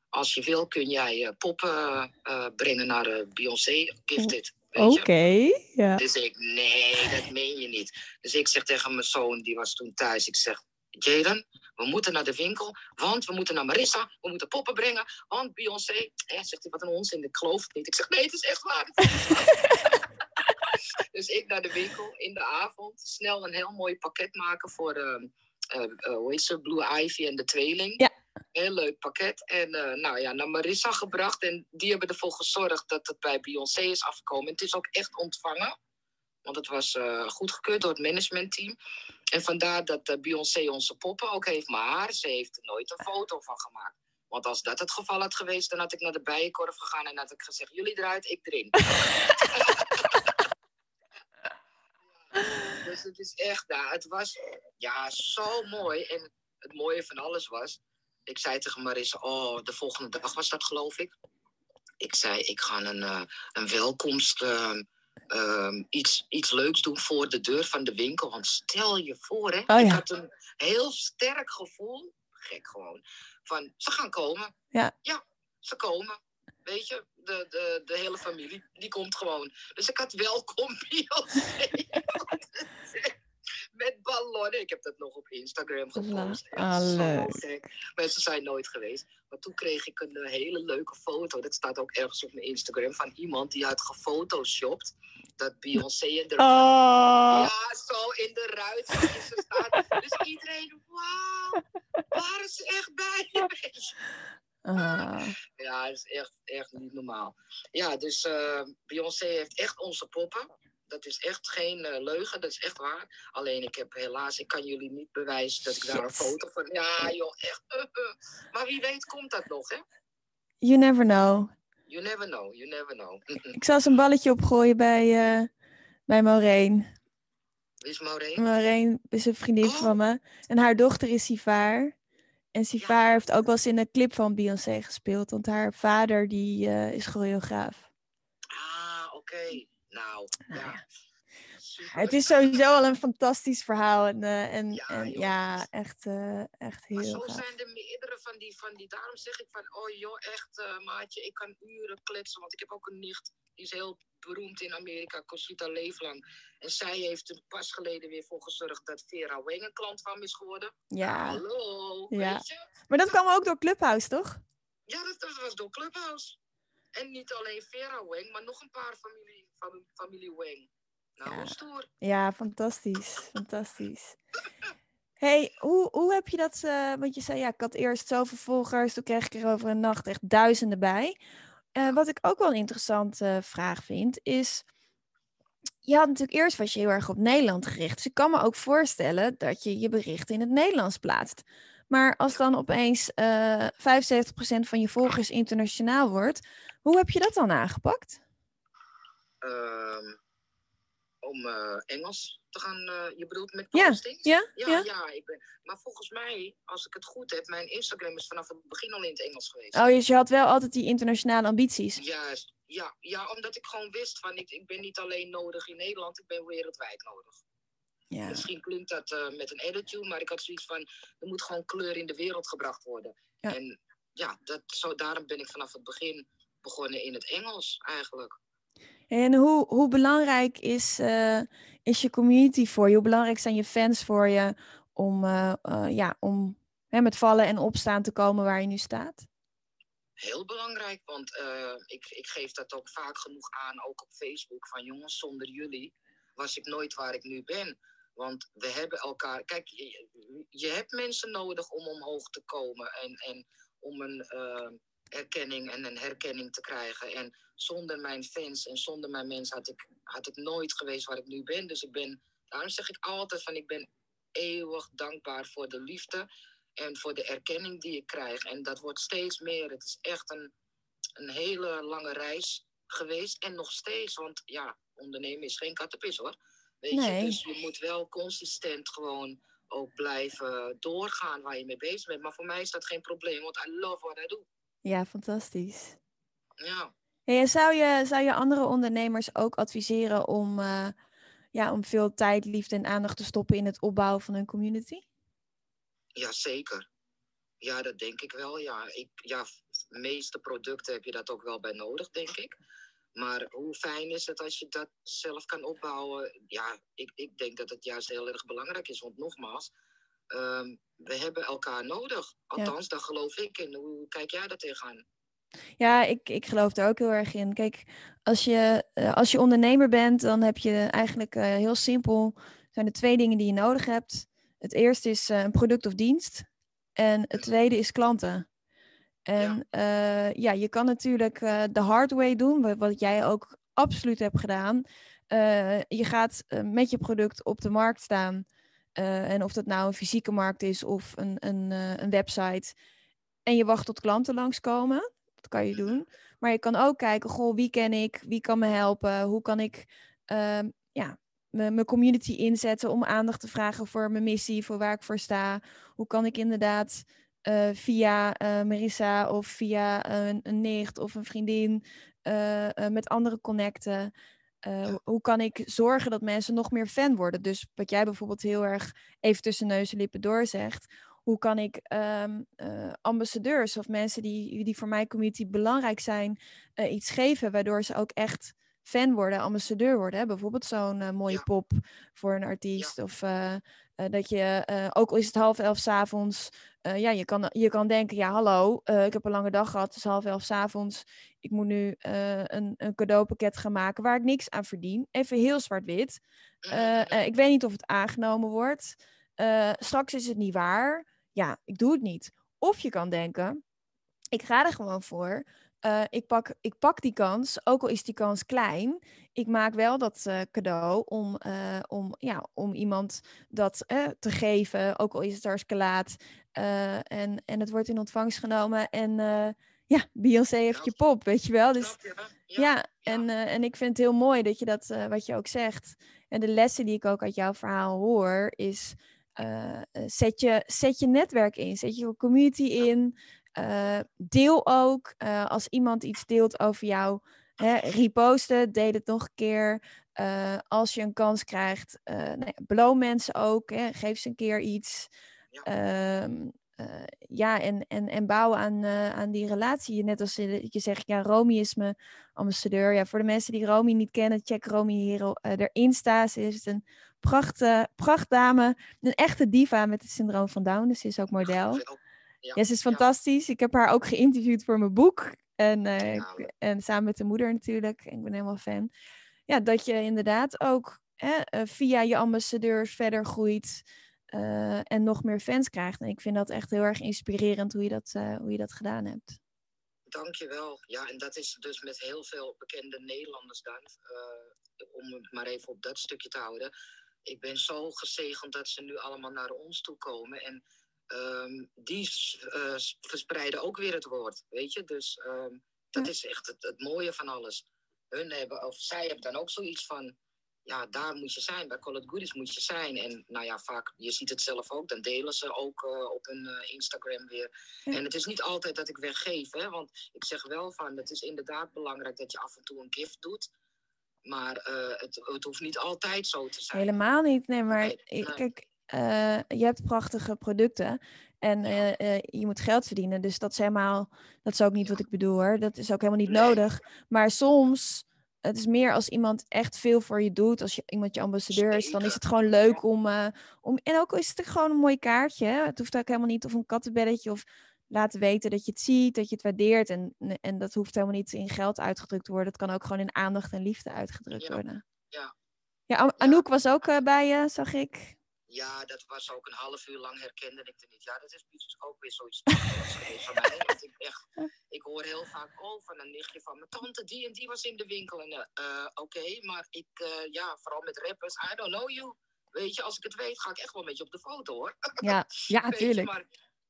als je wil kun jij eh, poppen eh, brengen naar eh, Beyoncé Gifted.
Oké. Ja.
Dus ik, nee, dat meen je niet. Dus ik zeg tegen mijn zoon, die was toen thuis, ik zeg, Jaden, we moeten naar de winkel, want we moeten naar Marissa, we moeten poppen brengen, want Beyoncé, eh, zegt hij, wat een onzin, ik geloof het niet. Ik zeg, nee, het is echt waar. het is echt waar." dus ik naar de winkel in de avond, snel een heel mooi pakket maken voor, hoe heet ze, Blue Ivy en de tweeling.
Ja.
Heel leuk pakket. En eh, nou ja, naar Marissa gebracht. En die hebben ervoor gezorgd dat het bij Beyoncé is afgekomen. En het is ook echt ontvangen. Want het was eh, goedgekeurd door het managementteam. En vandaar dat eh, Beyoncé onze poppen ook heeft. Maar ze heeft er nooit een foto van gemaakt. Want als dat het geval had geweest, dan had ik naar de bijenkorf gegaan en had ik gezegd: jullie eruit, ik erin. (laughs) dus het is echt, ja, het was ja, zo mooi. En het mooie van alles was, ik zei tegen Marissa, oh, de volgende dag was dat geloof ik. Ik zei, ik ga een, eh, een welkomst, ehm, iets, iets leuks doen voor de deur van de winkel. Want stel je voor, hè,
Oh
ik
ja.
had een heel sterk gevoel, gek gewoon, van ze gaan komen.
Ja.
Ja, ze komen. Weet je, de, de, de hele familie, die komt gewoon. Dus ik had welkom (laughs) Beyoncé. (laughs) Met ballonnen. Ik heb dat nog op Instagram gepost. Echt
Ah,
zo
leuk.
gek. Mensen zijn nooit geweest. Maar toen kreeg ik een eh, hele leuke foto. Dat staat ook ergens op mijn Instagram. Van iemand die had gefotoshopt. Dat Beyoncé er
Oh.
ja, zo in de ruit ze staat. Dus iedereen, wauw, waren ze echt bij?
Ah.
Ja, dat is echt, echt niet normaal. Ja, dus eh, Beyoncé heeft echt onze poppen. Dat is echt geen eh, leugen, dat is echt waar. Alleen ik heb helaas, ik kan jullie niet bewijzen dat ik daar een (laughs) foto van... Ja, joh, echt. (laughs) Maar wie weet komt dat nog, hè?
You never know.
You never know, you never know.
Ik zal eens een balletje opgooien bij, eh bij Maureen.
Wie is Maureen?
Maureen is een vriendin
Oh.
van me. En haar dochter is Sivaar. En Sivaar heeft ook wel eens in een clip van Beyoncé gespeeld. Want haar vader die, eh, is choreograaf.
Ah, oké. Nou,
Nou
ja.
Het is sowieso al een fantastisch verhaal. En, eh, en,
Ja,
en ja, echt, eh, echt
Maar
heel
zo
gaaf.
zijn er meerdere van die, van die. Daarom zeg ik van, oh joh, echt eh, maatje, ik kan uren kletsen. Want ik heb ook een nicht, die is heel beroemd in Amerika, Cosita Leeflang. En zij heeft er pas geleden weer voor gezorgd dat Vera Wang een klant van is geworden.
Ja.
Hallo,
Ja.
weet je?
Maar dat kwam ook door Clubhouse, toch?
Ja, dat, dat was door Clubhouse. En niet alleen Vera Wang, maar nog een paar familie, fam- familie Wang. Nou,
Ja.
stoer.
Ja, fantastisch. Fantastisch. hey, hoe, hoe heb je dat... eh, want je zei, ja, ik had eerst zoveel volgers. Toen kreeg ik er over een nacht echt duizenden bij. Eh, wat ik ook wel een interessante vraag vind, is... Je had natuurlijk eerst was je heel erg op Nederland gericht. Dus ik kan me ook voorstellen dat je je berichten in het Nederlands plaatst. Maar als dan opeens eh 75% van je volgers internationaal wordt, hoe heb je dat dan aangepakt?
Ehm, om eh, Engels te gaan, eh, je bedoelt met
Ja,
postings?
ja,
ja,
ja.
ja. ik ben, maar volgens mij, als ik het goed heb, mijn Instagram is vanaf het begin al in het Engels geweest.
Oh, dus je had wel altijd die internationale ambities.
Juist, ja, ja, omdat ik gewoon wist van ik, ik ben niet alleen nodig in Nederland, ik ben wereldwijd nodig. Ja. Misschien klinkt dat uh, met een attitude, maar ik had zoiets van er moet gewoon kleur in de wereld gebracht worden. Ja. En ja, dat, zo, daarom ben ik vanaf het begin begonnen in het Engels eigenlijk.
En hoe, hoe belangrijk is, uh, is je community voor je? Hoe belangrijk zijn je fans voor je om, uh, ja, om hè, met vallen en opstaan te komen waar je nu staat?
heel belangrijk, want ik, ik geef dat ook vaak genoeg aan, ook op Facebook, van jongens, zonder jullie was ik nooit waar ik nu ben. Want we hebben elkaar. Kijk, je, je hebt mensen nodig om omhoog te komen en, en om een uh, erkenning en een herkenning te krijgen. En zonder mijn fans en zonder mijn mensen had ik, had ik nooit geweest waar ik nu ben. Dus ik ben, daarom zeg ik altijd van ik ben eeuwig dankbaar voor de liefde en voor de erkenning die ik krijg. En dat wordt steeds meer. Het is echt een, een hele lange reis geweest en nog steeds. Want ja, ondernemen is geen kattenpis hoor. Weet je, dus je moet wel consistent gewoon ook blijven doorgaan waar je mee bezig bent. Maar voor mij is dat geen probleem, want I love what I do.
Ja, fantastisch.
Ja.
Hey, zou, je, zou je andere ondernemers ook adviseren om, uh, ja, om veel tijd, liefde en aandacht te stoppen in het opbouwen van hun community?
Ja, zeker. Ja, dat denk ik wel. Ja, ik, ja, de meeste producten heb je dat ook wel bij nodig, denk ik. Maar hoe fijn is het als je dat zelf kan opbouwen? Ja, ik, ik denk dat het juist heel erg belangrijk is. Want nogmaals, um, we hebben elkaar nodig. Althans, ja. daar geloof ik in. Hoe kijk jij daar tegenaan?
Ja, ik, ik geloof er ook heel erg in. Kijk, als je, uh, als je ondernemer bent, dan heb je eigenlijk uh, heel simpel... zijn er twee dingen die je nodig hebt. Het eerste is uh, een product of dienst. En het tweede is klanten. En ja, uh, ja je kan natuurlijk de hard way doen, wat jij ook absoluut hebt gedaan. je gaat met je product op de markt staan. En of dat nou een fysieke markt is of een, een, een website. En je wacht tot klanten langskomen. Dat kan je doen. Maar je kan ook kijken, goh, wie ken ik? Wie kan me helpen? Hoe kan ik ehm, ja, mijn community inzetten om aandacht te vragen voor mijn missie, voor waar ik voor sta. Hoe kan ik inderdaad uh, via Marissa of via een, een, nicht of een vriendin met anderen connecten? Hoe kan ik zorgen dat mensen nog meer fan worden? Dus wat jij bijvoorbeeld heel erg even tussen neus en lippen door zegt. Hoe kan ik um, ambassadeurs of mensen die, die voor mijn community belangrijk zijn, iets geven, waardoor ze ook echt fan worden, ambassadeur worden. Hè? Bijvoorbeeld zo'n uh, mooie ja. pop voor een artiest. Ja. Of uh, uh, dat je, ook al is het half elf s'avonds, ja, je kan, je kan denken, ja hallo, ik heb een lange dag gehad, het is half elf s'avonds. Ik moet nu een, een cadeaupakket gaan maken waar ik niks aan verdien. Even heel zwart-wit. ik weet niet of het aangenomen wordt. straks is het niet waar. Ja, ik doe het niet. Of je kan denken, ik ga er gewoon voor. Uh, ik, pak, ik pak die kans, ook al is die kans klein. Ik maak wel dat uh, cadeau om, uh, om, ja, om iemand dat te geven, ook al is het hartstikke laat. en, en het wordt in ontvangst genomen. En ja, Beyoncé heeft je pop, weet je wel. Dus ja, ja, en, en ik vind het heel mooi dat je dat, wat je ook zegt. En de lessen die ik ook uit jouw verhaal hoor, is zet, je, zet je netwerk in, zet je community in. Uh, deel ook uh, als iemand iets deelt over jou. Hè, reposten, deel het nog een keer. Uh, als je een kans krijgt, nou ja, beloon mensen ook. Hè, geef ze een keer iets. Ja, um, ja en, en, en bouwen aan, aan die relatie. Net als je, je zegt, ja, Romy is mijn ambassadeur. Ja, voor de mensen die Romy niet kennen, check Romy hier er Insta. Ze is een pracht, prachtdame, een echte diva met het syndroom van Down. Dus ze is ook model. Ja, ja, ze is fantastisch. Ja. Ik heb haar ook geïnterviewd voor mijn boek. En, uh, ja, en samen met de moeder natuurlijk. Ik ben helemaal fan. Ja, dat je inderdaad ook hè, uh, via je ambassadeurs verder groeit. Uh, en nog meer fans krijgt. En ik vind dat echt heel erg inspirerend hoe je dat, hoe je dat gedaan hebt.
Dankjewel. Ja, en dat is dus met heel veel bekende Nederlanders dan. om het maar even op dat stukje te houden. Ik ben zo gezegend dat ze nu allemaal naar ons toe komen. En um, die uh, verspreiden ook weer het woord, weet je. Dus um, dat ja. is echt het, het, mooie van alles. Hun hebben, of zij hebben dan ook zoiets van, ja, daar moet je zijn. Bij Call It Goodies moet je zijn. En nou ja, vaak, je ziet het zelf ook, dan delen ze ook uh, op hun uh, Instagram weer. En het is niet altijd dat ik weggeef, hè, want ik zeg wel van, het is inderdaad belangrijk dat je af en toe een gift doet. Maar uh, het, het hoeft niet altijd zo te zijn.
Helemaal niet, nee, maar nee, kijk, je hebt prachtige producten. En je moet geld verdienen. Dus dat is helemaal, dat is ook niet wat ik bedoel hoor. Dat is ook helemaal niet nodig. Maar soms het is meer als iemand echt veel voor je doet, als je iemand je ambassadeur is, dan is het gewoon leuk om, om. En ook is het gewoon een mooi kaartje. Hè? Het hoeft ook helemaal niet of een kattenbelletje of laten weten dat je het ziet, dat je het waardeert. En, en dat hoeft helemaal niet in geld uitgedrukt te worden. Het kan ook gewoon in aandacht en liefde uitgedrukt
ja.
worden.
Ja.
Ja, Anouk was ook bij je, zag ik.
Ja, dat was ook een half uur lang herkende ik er niet. Ja, dat is dus ook weer zoiets geweest van mij. Want ik, echt, ik hoor heel vaak oh, van een nichtje van mijn tante, die en die was in de winkel. En uh, oké, okay, maar ik, uh, ja, vooral met rappers, I don't know you. Weet je, als ik het weet, ga ik echt wel een beetje op de foto hoor.
Ja, (laughs) ja tuurlijk.
maar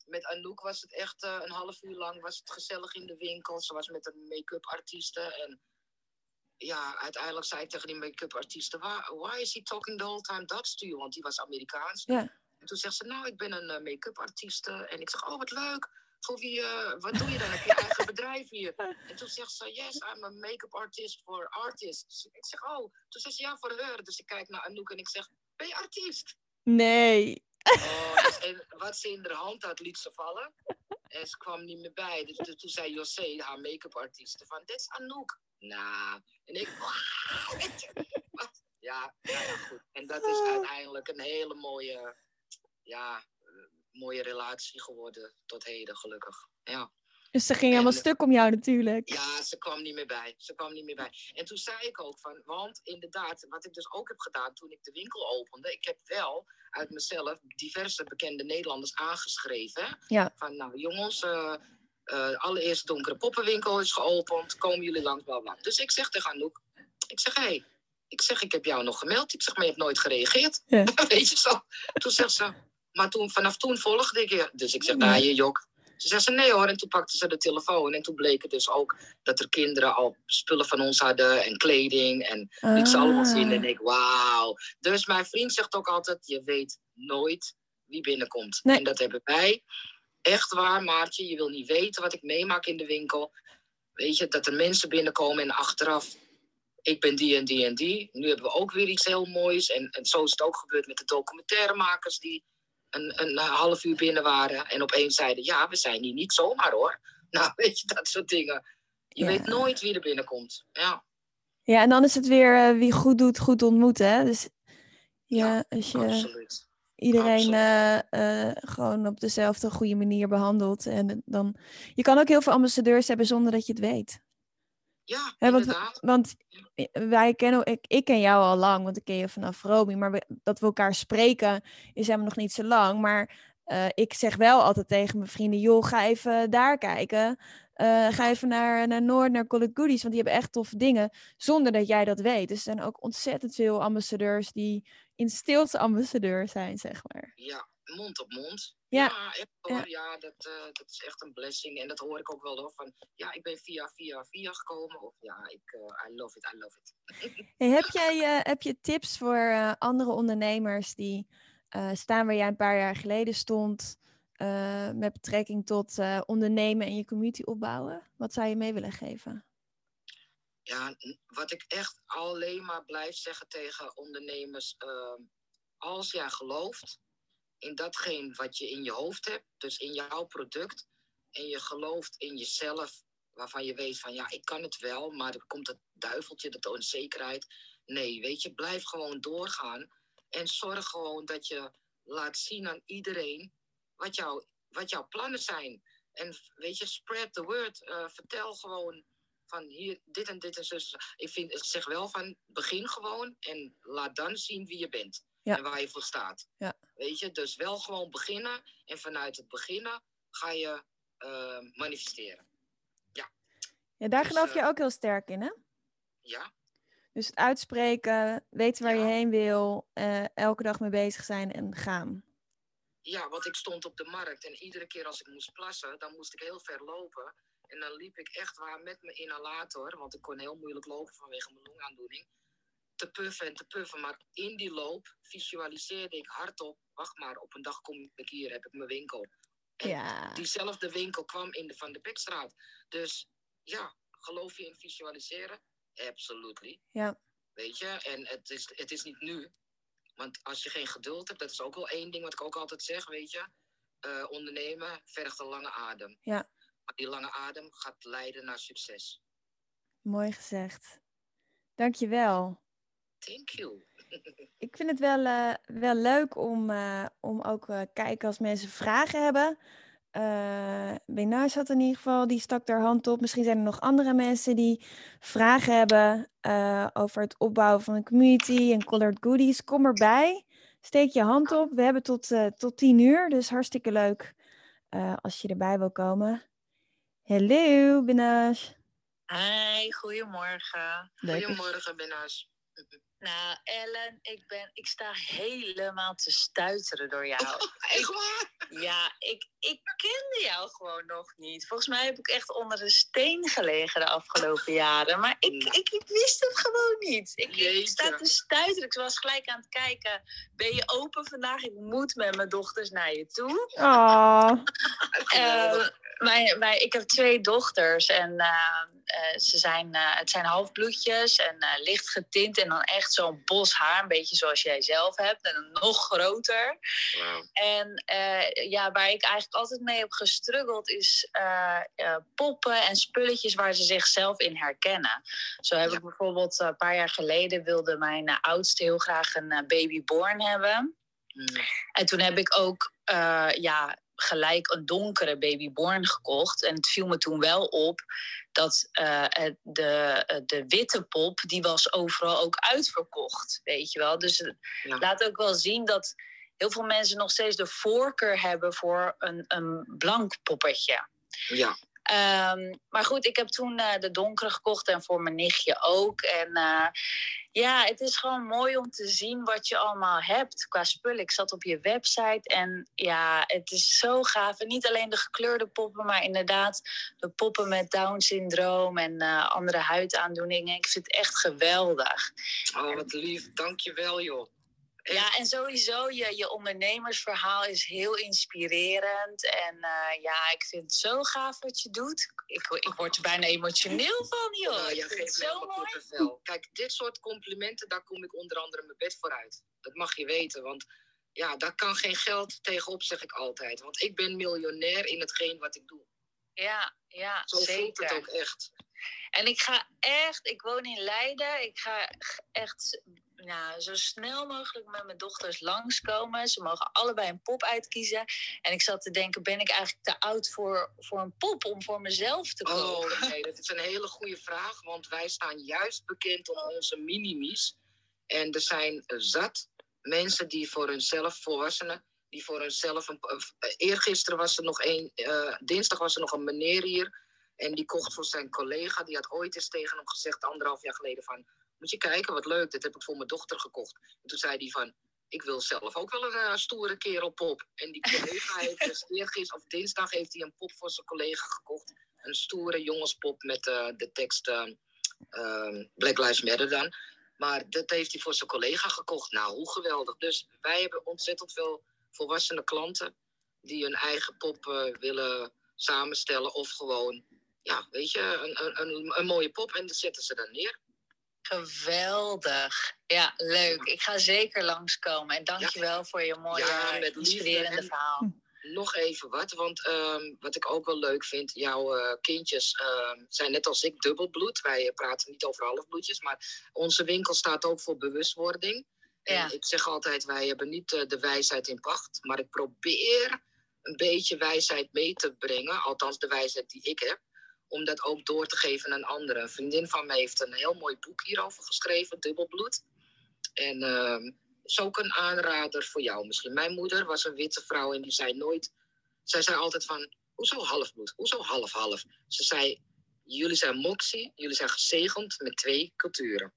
met Anouk was het echt uh, een half uur lang was het gezellig in de winkel. Ze was met een make-up artieste en ja, uiteindelijk zei ik tegen die make-up artiesten, why is he talking the whole time Dutch to you? Want die was Amerikaans.
Ja.
En toen zegt ze, nou, ik ben een uh, make-up artieste. En ik zeg, oh, wat leuk. Voor wie, uh, wat doe je dan? Heb je eigen bedrijf hier? (laughs) En toen zegt ze, yes, I'm a make-up artist for artists. Ik zeg, oh. Toen zegt ze, ja, voor haar. Dus ik kijk naar Anouk en ik zeg, ben je artiest?
Nee.
Oh, dus, en wat ze in haar hand had, liet ze vallen. En ze kwam niet meer bij. Dus, dus toen zei José, haar make-up artieste, van, dit is Anouk. Nou, en ik. ja, nou ja, goed. En dat is uiteindelijk een hele mooie, ja, mooie relatie geworden tot heden, gelukkig. Ja.
Dus ze ging helemaal en, stuk om jou natuurlijk.
Ja, ze kwam niet meer bij. Ze kwam niet meer bij. En toen zei ik ook van, want inderdaad, wat ik dus ook heb gedaan toen ik de winkel opende, ik heb wel uit mezelf diverse bekende Nederlanders aangeschreven.
Ja.
Van, nou jongens, uh, uh, allereerst donkere poppenwinkel is geopend. Komen jullie langs, bla. Dus ik zeg tegen Anouk. Ik zeg, hé. Hey, ik zeg, ik heb jou nog gemeld. Ik zeg, maar je hebt nooit gereageerd.
Ja. (laughs)
Weet je zo. Toen zegt ze, maar toen, vanaf toen volgde ik je. Dus ik zeg, nou je jok. Ze zegt ze, nee hoor. En toen pakte ze de telefoon. En toen bleek het dus ook dat er kinderen al spullen van ons hadden. En kleding. En ah. ik ze allemaal zien. En ik, wauw. Dus mijn vriend zegt ook altijd, je weet nooit wie binnenkomt.
Nee.
En dat hebben wij echt waar, Maartje. Je wil niet weten wat ik meemaak in de winkel. Weet je, dat er mensen binnenkomen en achteraf... Ik ben die en die en die. Nu hebben we ook weer iets heel moois. En, en zo is het ook gebeurd met de documentairemakers... die een, een half uur binnen waren. En opeens zeiden, ja, we zijn hier niet zomaar hoor. (laughs) Nou, weet je, dat soort dingen. Je
Ja.
weet nooit wie er binnenkomt. Ja,
Ja, en dan is het weer eh, wie goed doet, goed ontmoet, hè? Dus ja,
Ja,
als je
absoluut.
Iedereen eh, eh, gewoon op dezelfde goede manier behandelt. En dan, je kan ook heel veel ambassadeurs hebben zonder dat je het weet.
Ja,
Hè, want,
inderdaad.
want wij kennen, ik, ik ken jou al lang, want ik ken je vanaf Romy. Maar we- dat we elkaar spreken is helemaal nog niet zo lang. Maar eh, ik zeg wel altijd tegen mijn vrienden, joh, ga even daar kijken. Eh, ga even naar, naar Noord, naar Call Goodies, want die hebben echt toffe dingen. Zonder dat jij dat weet. Dus er zijn ook ontzettend veel ambassadeurs die in stilte ambassadeur zijn, zeg maar.
Ja, mond op mond.
Ja,
echt hoor. Ja, dat, eh, dat is echt een blessing. En dat hoor ik ook wel hoor. Van, ja, ik ben via, via, via gekomen. Of ja, ik, eh, I love it, I love it. (laughs)
Hey, heb, jij, heb je tips voor andere ondernemers die staan waar jij een paar jaar geleden stond, eh, met betrekking tot eh, ondernemen en je community opbouwen? Wat zou je mee willen geven?
Ja, wat ik echt alleen maar blijf zeggen tegen ondernemers. ehm, als jij gelooft in datgene wat je in je hoofd hebt, dus in jouw product, en je gelooft in jezelf, waarvan je weet van ja, ik kan het wel, maar er komt het duiveltje, dat onzekerheid. Nee, weet je, blijf gewoon doorgaan en zorg gewoon dat je laat zien aan iedereen wat, jou, wat jouw plannen zijn. En weet je, spread the word. Eh, vertel gewoon van hier, dit en dit en zo. Ik, vind, ik zeg wel van, begin gewoon en laat dan zien wie je bent.
Ja.
En waar je voor staat.
Ja.
Weet je, dus wel gewoon beginnen. En vanuit het beginnen ga je eh, manifesteren.
Ja, daar
Dus,
geloof je
eh,
ook heel sterk in, hè?
Ja,
Dus het uitspreken, weten waar je heen wil, elke dag mee bezig zijn en gaan.
Ja, want ik stond op de markt en iedere keer als ik moest plassen, dan moest ik heel ver lopen. En dan liep ik echt waar met mijn inhalator, want ik kon heel moeilijk lopen vanwege mijn longaandoening. te puffen en te puffen. Maar in die loop visualiseerde ik hardop, wacht maar, op een dag kom ik hier, heb ik mijn winkel. En
Ja.
diezelfde winkel kwam in de Van de Bekstraat. Dus ja, geloof je in visualiseren? Absolutely.
Ja.
Weet je, en het is, het is niet nu. Want als je geen geduld hebt, dat is ook wel één ding wat ik ook altijd zeg, weet je. Eh, ondernemen vergt een lange adem.
Ja.
Maar die lange adem gaat leiden naar succes.
Mooi gezegd. Dankjewel.
Thank you. (laughs)
Ik vind het wel, eh, wel leuk om, eh, om ook kijken als mensen vragen hebben. Eh Benaars had in ieder geval, die stak haar hand op. Misschien zijn er nog andere mensen die vragen hebben eh, over het opbouwen van een community en colored goodies. Kom erbij. Steek je hand op. We hebben tot, eh, tot tien uur, dus hartstikke leuk eh, als je erbij wil komen. Hallo, Benaars.
Hi, goedemorgen.
Leuk.
Goedemorgen, Benaas.
Nou, Ellen, ik, ben, ik sta helemaal te stuiteren door jou.
Echt waar?
Ja, ik, ik kende jou gewoon nog niet. Volgens mij heb ik echt onder een steen gelegen de afgelopen (laughs) jaren. Maar ik, ik, ik wist het gewoon niet. Ik, ik sta te stuiteren. Ik was gelijk aan het kijken. Ben je open vandaag? Ik moet met mijn dochters naar je toe.
Oh,
Eh, mijn, ik heb twee dochters en eh, eh, ze zijn, eh, het zijn halfbloedjes en licht getint en dan echt zo'n bos haar, een beetje zoals jij zelf hebt en nog groter. En ja, waar ik eigenlijk altijd mee heb gestruggeld is poppen en spulletjes waar ze zichzelf in herkennen. Zo heb
Ja.
ik bijvoorbeeld een paar jaar geleden wilde mijn oudste heel graag een babyborn hebben.
Mm.
En toen heb ik ook ja, gelijk een donkere babyborn gekocht. En het viel me toen wel op dat eh, de, eh, de witte pop, die was overal ook uitverkocht. Weet je wel. Dus het
Ja.
laat ook wel zien dat heel veel mensen nog steeds de voorkeur hebben voor een, een blank poppetje.
Ja,
Ehm, maar goed, ik heb toen eh, de donkere gekocht en voor mijn nichtje ook. En eh, ja, het is gewoon mooi om te zien wat je allemaal hebt qua spullen. Ik zat op je website en ja, het is zo gaaf. En niet alleen de gekleurde poppen, maar inderdaad de poppen met Down-syndroom en eh, andere huidaandoeningen. Ik vind het echt geweldig.
oh wat lief. Dankjewel joh.
Ja, en sowieso, je, je ondernemersverhaal is heel inspirerend. En eh, ja, ik vind het zo gaaf wat je doet. Ik, ik word er bijna emotioneel van, joh.
Nou, me
zo mooi.
Kijk, dit soort complimenten, daar kom ik onder andere mijn bed voor uit. Dat mag je weten, want ja, daar kan geen geld tegenop, zeg ik altijd. Want ik ben miljonair in hetgeen wat ik doe.
Ja, ja,
Zo voelt het ook echt.
En ik ga echt, ik woon in Leiden. Ik ga echt nou, zo snel mogelijk met mijn dochters langskomen. Ze mogen allebei een pop uitkiezen. En ik zat te denken, ben ik eigenlijk te oud voor, voor een pop om voor mezelf te kopen?
Oh (laughs) nee, dat is een hele goede vraag. Want wij staan juist bekend om onze minimies. En er zijn zat mensen die voor hunzelf, volwassenen, die voor hunzelf... Een, eh, eergisteren was er nog een, eh, dinsdag was er nog een meneer hier. En die kocht voor zijn collega, die had ooit eens tegen hem gezegd, anderhalf jaar geleden, van... Moet je kijken, wat leuk, dit heb ik voor mijn dochter gekocht. En toen zei hij van, ik wil zelf ook wel een eh, stoere kerelpop. En die collega (laughs) heeft dus eergisteren, of dinsdag, heeft hij een pop voor zijn collega gekocht een stoere jongenspop met eh, de tekst eh, eh, Black Lives Matter dan. Maar dat heeft hij voor zijn collega gekocht. Nou, hoe geweldig. Dus wij hebben ontzettend veel volwassene klanten die hun eigen pop eh, willen samenstellen. Of gewoon, ja, weet je, een, een, een, een mooie pop en dat zetten ze dan neer.
Geweldig. Ja, leuk. Ik ga zeker langskomen. En dankjewel voor je mooie,
Ja, met
inspirerende
en-
verhaal.
Nog even wat, want ehm, wat ik ook wel leuk vind, jouw eh, kindjes ehm, zijn net als ik dubbelbloed. Wij eh, praten niet over halfbloedjes, maar onze winkel staat ook voor bewustwording.
Ja.
En ik zeg altijd, wij hebben niet eh, de wijsheid in pacht, maar ik probeer een beetje wijsheid mee te brengen, althans de wijsheid die ik heb, om dat ook door te geven aan anderen. Een vriendin van mij heeft een heel mooi boek hierover geschreven, Dubbelbloed. En ehm, is ook een aanrader voor jou misschien. Mijn moeder was een witte vrouw en die zei nooit... Zij zei altijd van, hoezo halfbloed? Hoezo half-half? Ze zei, jullie zijn moxie, jullie zijn gezegend met twee culturen.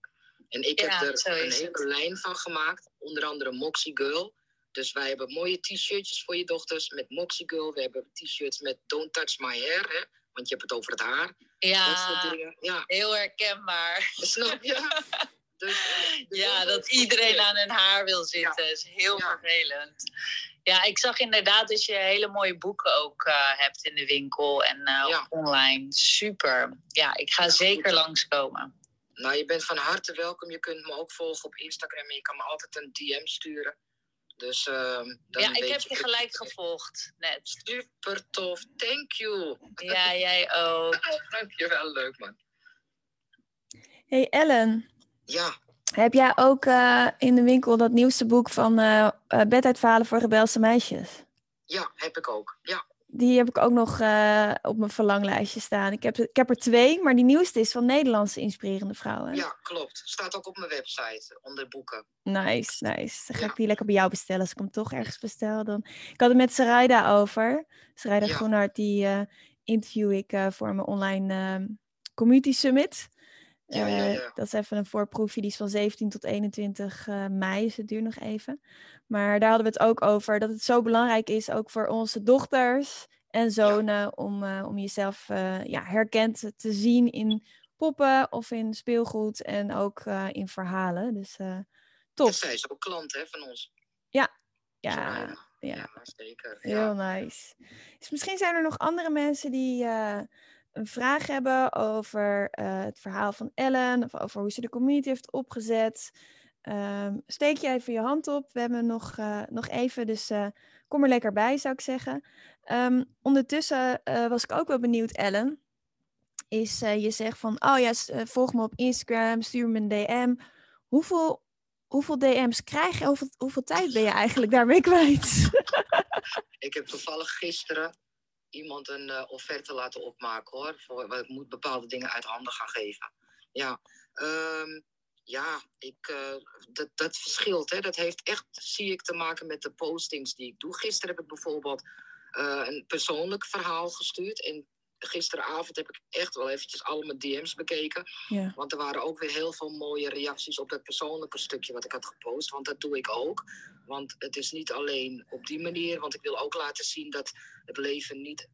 En ik
Ja,
heb er een hele lijn van gemaakt. Onder andere Moxie Girl. Dus wij hebben mooie t-shirtjes voor je dochters met Moxie Girl. We hebben t-shirts met Don't Touch My Hair, hè? Want je hebt het over het haar.
Ja,
dingen. Ja,
heel herkenbaar.
snap je? (laughs) Dus, uh,
ja, dat iedereen aan hun haar wil zitten. Ja. is heel ja. vervelend. Ja, ik zag inderdaad dat je hele mooie boeken ook uh, hebt in de winkel en uh, ja. online. Super. Ja, ik ga zeker langskomen.
Nou, je bent van harte welkom. Je kunt me ook volgen op Instagram en je kan me altijd een DM sturen. Dus, uh, dan
ja, ik heb je gelijk gevolgd, net.
Super tof, thank you. (laughs)
Ja, jij ook.
Dankjewel, leuk man.
Hey Ellen.
Ja.
Heb jij ook uh, in de winkel dat nieuwste boek van uh, uh, Beduitvalen voor rebelse meisjes?
Ja, heb ik ook, ja.
Die heb ik ook nog op mijn verlanglijstje staan. Ik heb, ik heb er twee, maar die nieuwste is van Nederlandse inspirerende vrouwen.
Ja, klopt. Staat ook op mijn website, onder boeken.
Nice, nice. Dan ga ja. ik die lekker bij jou bestellen. Als ik hem toch ergens bestel, dan... Ik had het met Sarayda over. Sarayda ja. Groenhart, die interview ik voor mijn online community summit.
Ja, ja, ja.
Dat is even een voorproefje, die is van 17 tot 21 uh, mei, dus het duurt nog even. Maar daar hadden we het ook over, dat het zo belangrijk is, ook voor onze dochters en zonen, om, uh, om jezelf uh, ja, herkend te zien in poppen of in speelgoed en ook in verhalen. Dus top.
Ja, zij is ook klant hè, van ons.
Ja, ja, ja.
ja zeker.
Heel nice. Dus misschien zijn er nog andere mensen die een vraag hebben over het verhaal van Ellen of over hoe ze de community heeft opgezet, um, steek je even je hand op. We hebben nog, uh, nog even, dus uh, kom er lekker bij, zou ik zeggen. Um, ondertussen was ik ook wel benieuwd, Ellen. Is je zegt van, oh ja, volg me op Instagram, stuur me een DM. Hoeveel, hoeveel DM's krijg je? Hoeveel, hoeveel tijd ben je eigenlijk daarmee kwijt? (laughs)
ik heb toevallig gisteren iemand een offerte laten opmaken hoor. Voor, ik moet bepaalde dingen uit handen gaan geven. Ja, um, ja ik, uh, dat, dat verschilt. Hè. Dat heeft echt, zie ik, te maken met de postings die ik doe. Gisteren heb ik bijvoorbeeld uh, een persoonlijk verhaal gestuurd. En gisteravond heb ik echt wel eventjes alle mijn DM's bekeken.
Ja.
Want er waren ook weer heel veel mooie reacties op dat persoonlijke stukje wat ik had gepost. Want dat doe ik ook. Want het is niet alleen op die manier. Want ik wil ook laten zien dat het leven niet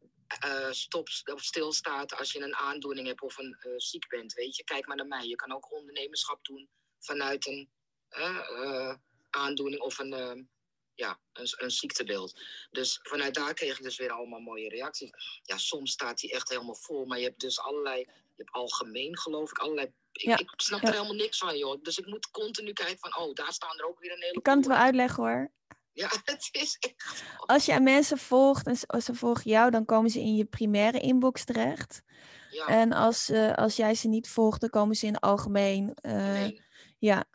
uh, stopt of stilstaat als je een aandoening hebt of een uh, ziek bent. Weet je, kijk maar naar mij. Je kan ook ondernemerschap doen vanuit een uh, aandoening of een ja, een, een, ziektebeeld. Dus vanuit daar kreeg ik dus weer allemaal mooie reacties. Ja, soms staat die echt helemaal vol, maar je hebt dus allerlei, je hebt algemeen geloof ik, allerlei. Ik,
ja.
ik snap
ja.
er helemaal niks van, joh. Dus ik moet continu kijken van, oh, daar staan er ook weer een hele.
Ik kan het wel uitleggen hoor.
Ja, (laughs) het is echt.
Als je aan mensen volgt en als ze volgen jou, dan komen ze in je primaire inbox terecht.
Ja.
En als, uh, als jij ze niet volgt, dan komen ze in het algemeen. Uh,
Nee.
ja,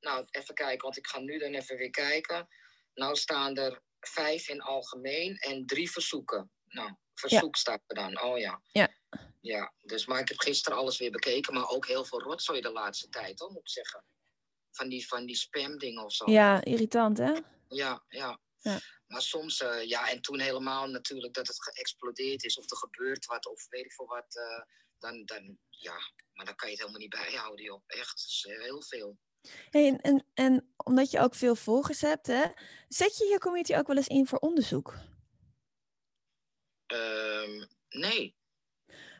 Nou, even kijken, want ik ga nu dan even weer kijken. Nou staan er vijf in algemeen en drie verzoeken. Nou, verzoek staat er dan. Oh ja.
Ja.
Ja, dus maar ik heb gisteren alles weer bekeken, maar ook heel veel rotzooi de laatste tijd, hoor, moet ik zeggen. Van die, van die spam-dingen of zo.
ja, irritant hè?
Ja, ja.
Ja.
Maar soms, uh, ja, en toen helemaal natuurlijk dat het geëxplodeerd is of er gebeurt wat of weet ik veel wat. Uh, dan, dan, ja, maar dan kan je het helemaal niet bijhouden, joh. Echt, is heel veel.
Hey, en, en, en omdat je ook veel volgers hebt, hè, zet je je community ook wel eens in voor onderzoek?
Um, nee.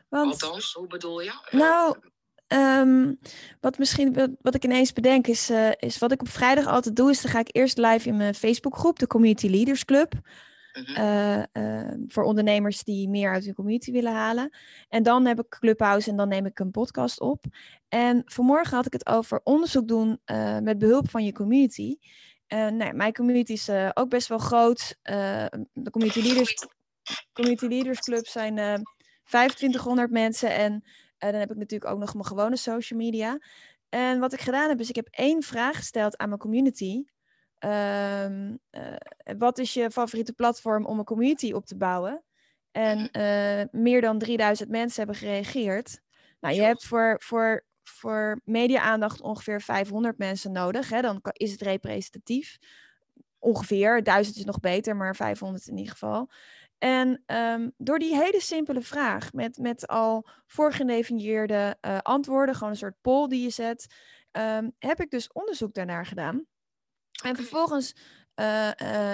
Want,
Althans, hoe bedoel je?
Nou, um, wat, misschien, wat, wat ik ineens bedenk is, uh, is wat ik op vrijdag altijd doe, is dan ga ik eerst live in mijn Facebookgroep, de Community Leaders Club.
-hmm.
Uh, uh, voor ondernemers die meer uit hun community willen halen. En dan heb ik Clubhouse en dan neem ik een podcast op. En vanmorgen had ik het over onderzoek doen uh, met behulp van je community. nee, mijn community is ook best wel groot. de Community Leaders, community leaders Club zijn 2500 mensen. En dan heb ik natuurlijk ook nog mijn gewone social media. En wat ik gedaan heb, is ik heb één vraag gesteld aan mijn community. Um, uh, wat is je favoriete platform om een community op te bouwen? En uh, meer dan 3000 mensen hebben gereageerd. Nou, je hebt voor, voor, voor media-aandacht ongeveer 500 mensen nodig. Hè? Dan is het representatief. Ongeveer, 1000 is nog beter, maar 500 in ieder geval. En um, door die hele simpele vraag, met, met al voorgedefinieerde uh, antwoorden, gewoon een soort poll die je zet, um, heb ik dus onderzoek daarnaar gedaan. En vervolgens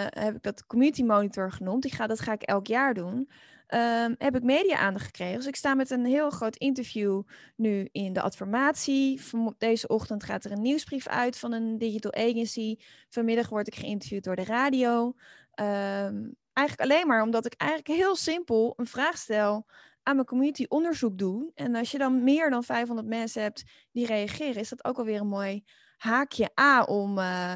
heb ik dat community monitor genoemd. Die ga, dat ga ik elk jaar doen. Ehm, heb ik media-aandacht gekregen. Dus ik sta met een heel groot interview nu in de adformatie. Deze ochtend gaat er een nieuwsbrief uit van een digital agency. Vanmiddag word ik geïnterviewd door de radio. Ehm, eigenlijk alleen maar omdat ik eigenlijk heel simpel een vraag stel aan mijn community onderzoek doe. En als je dan meer dan 500 mensen hebt die reageren, is dat ook alweer een mooi haakje A om uh,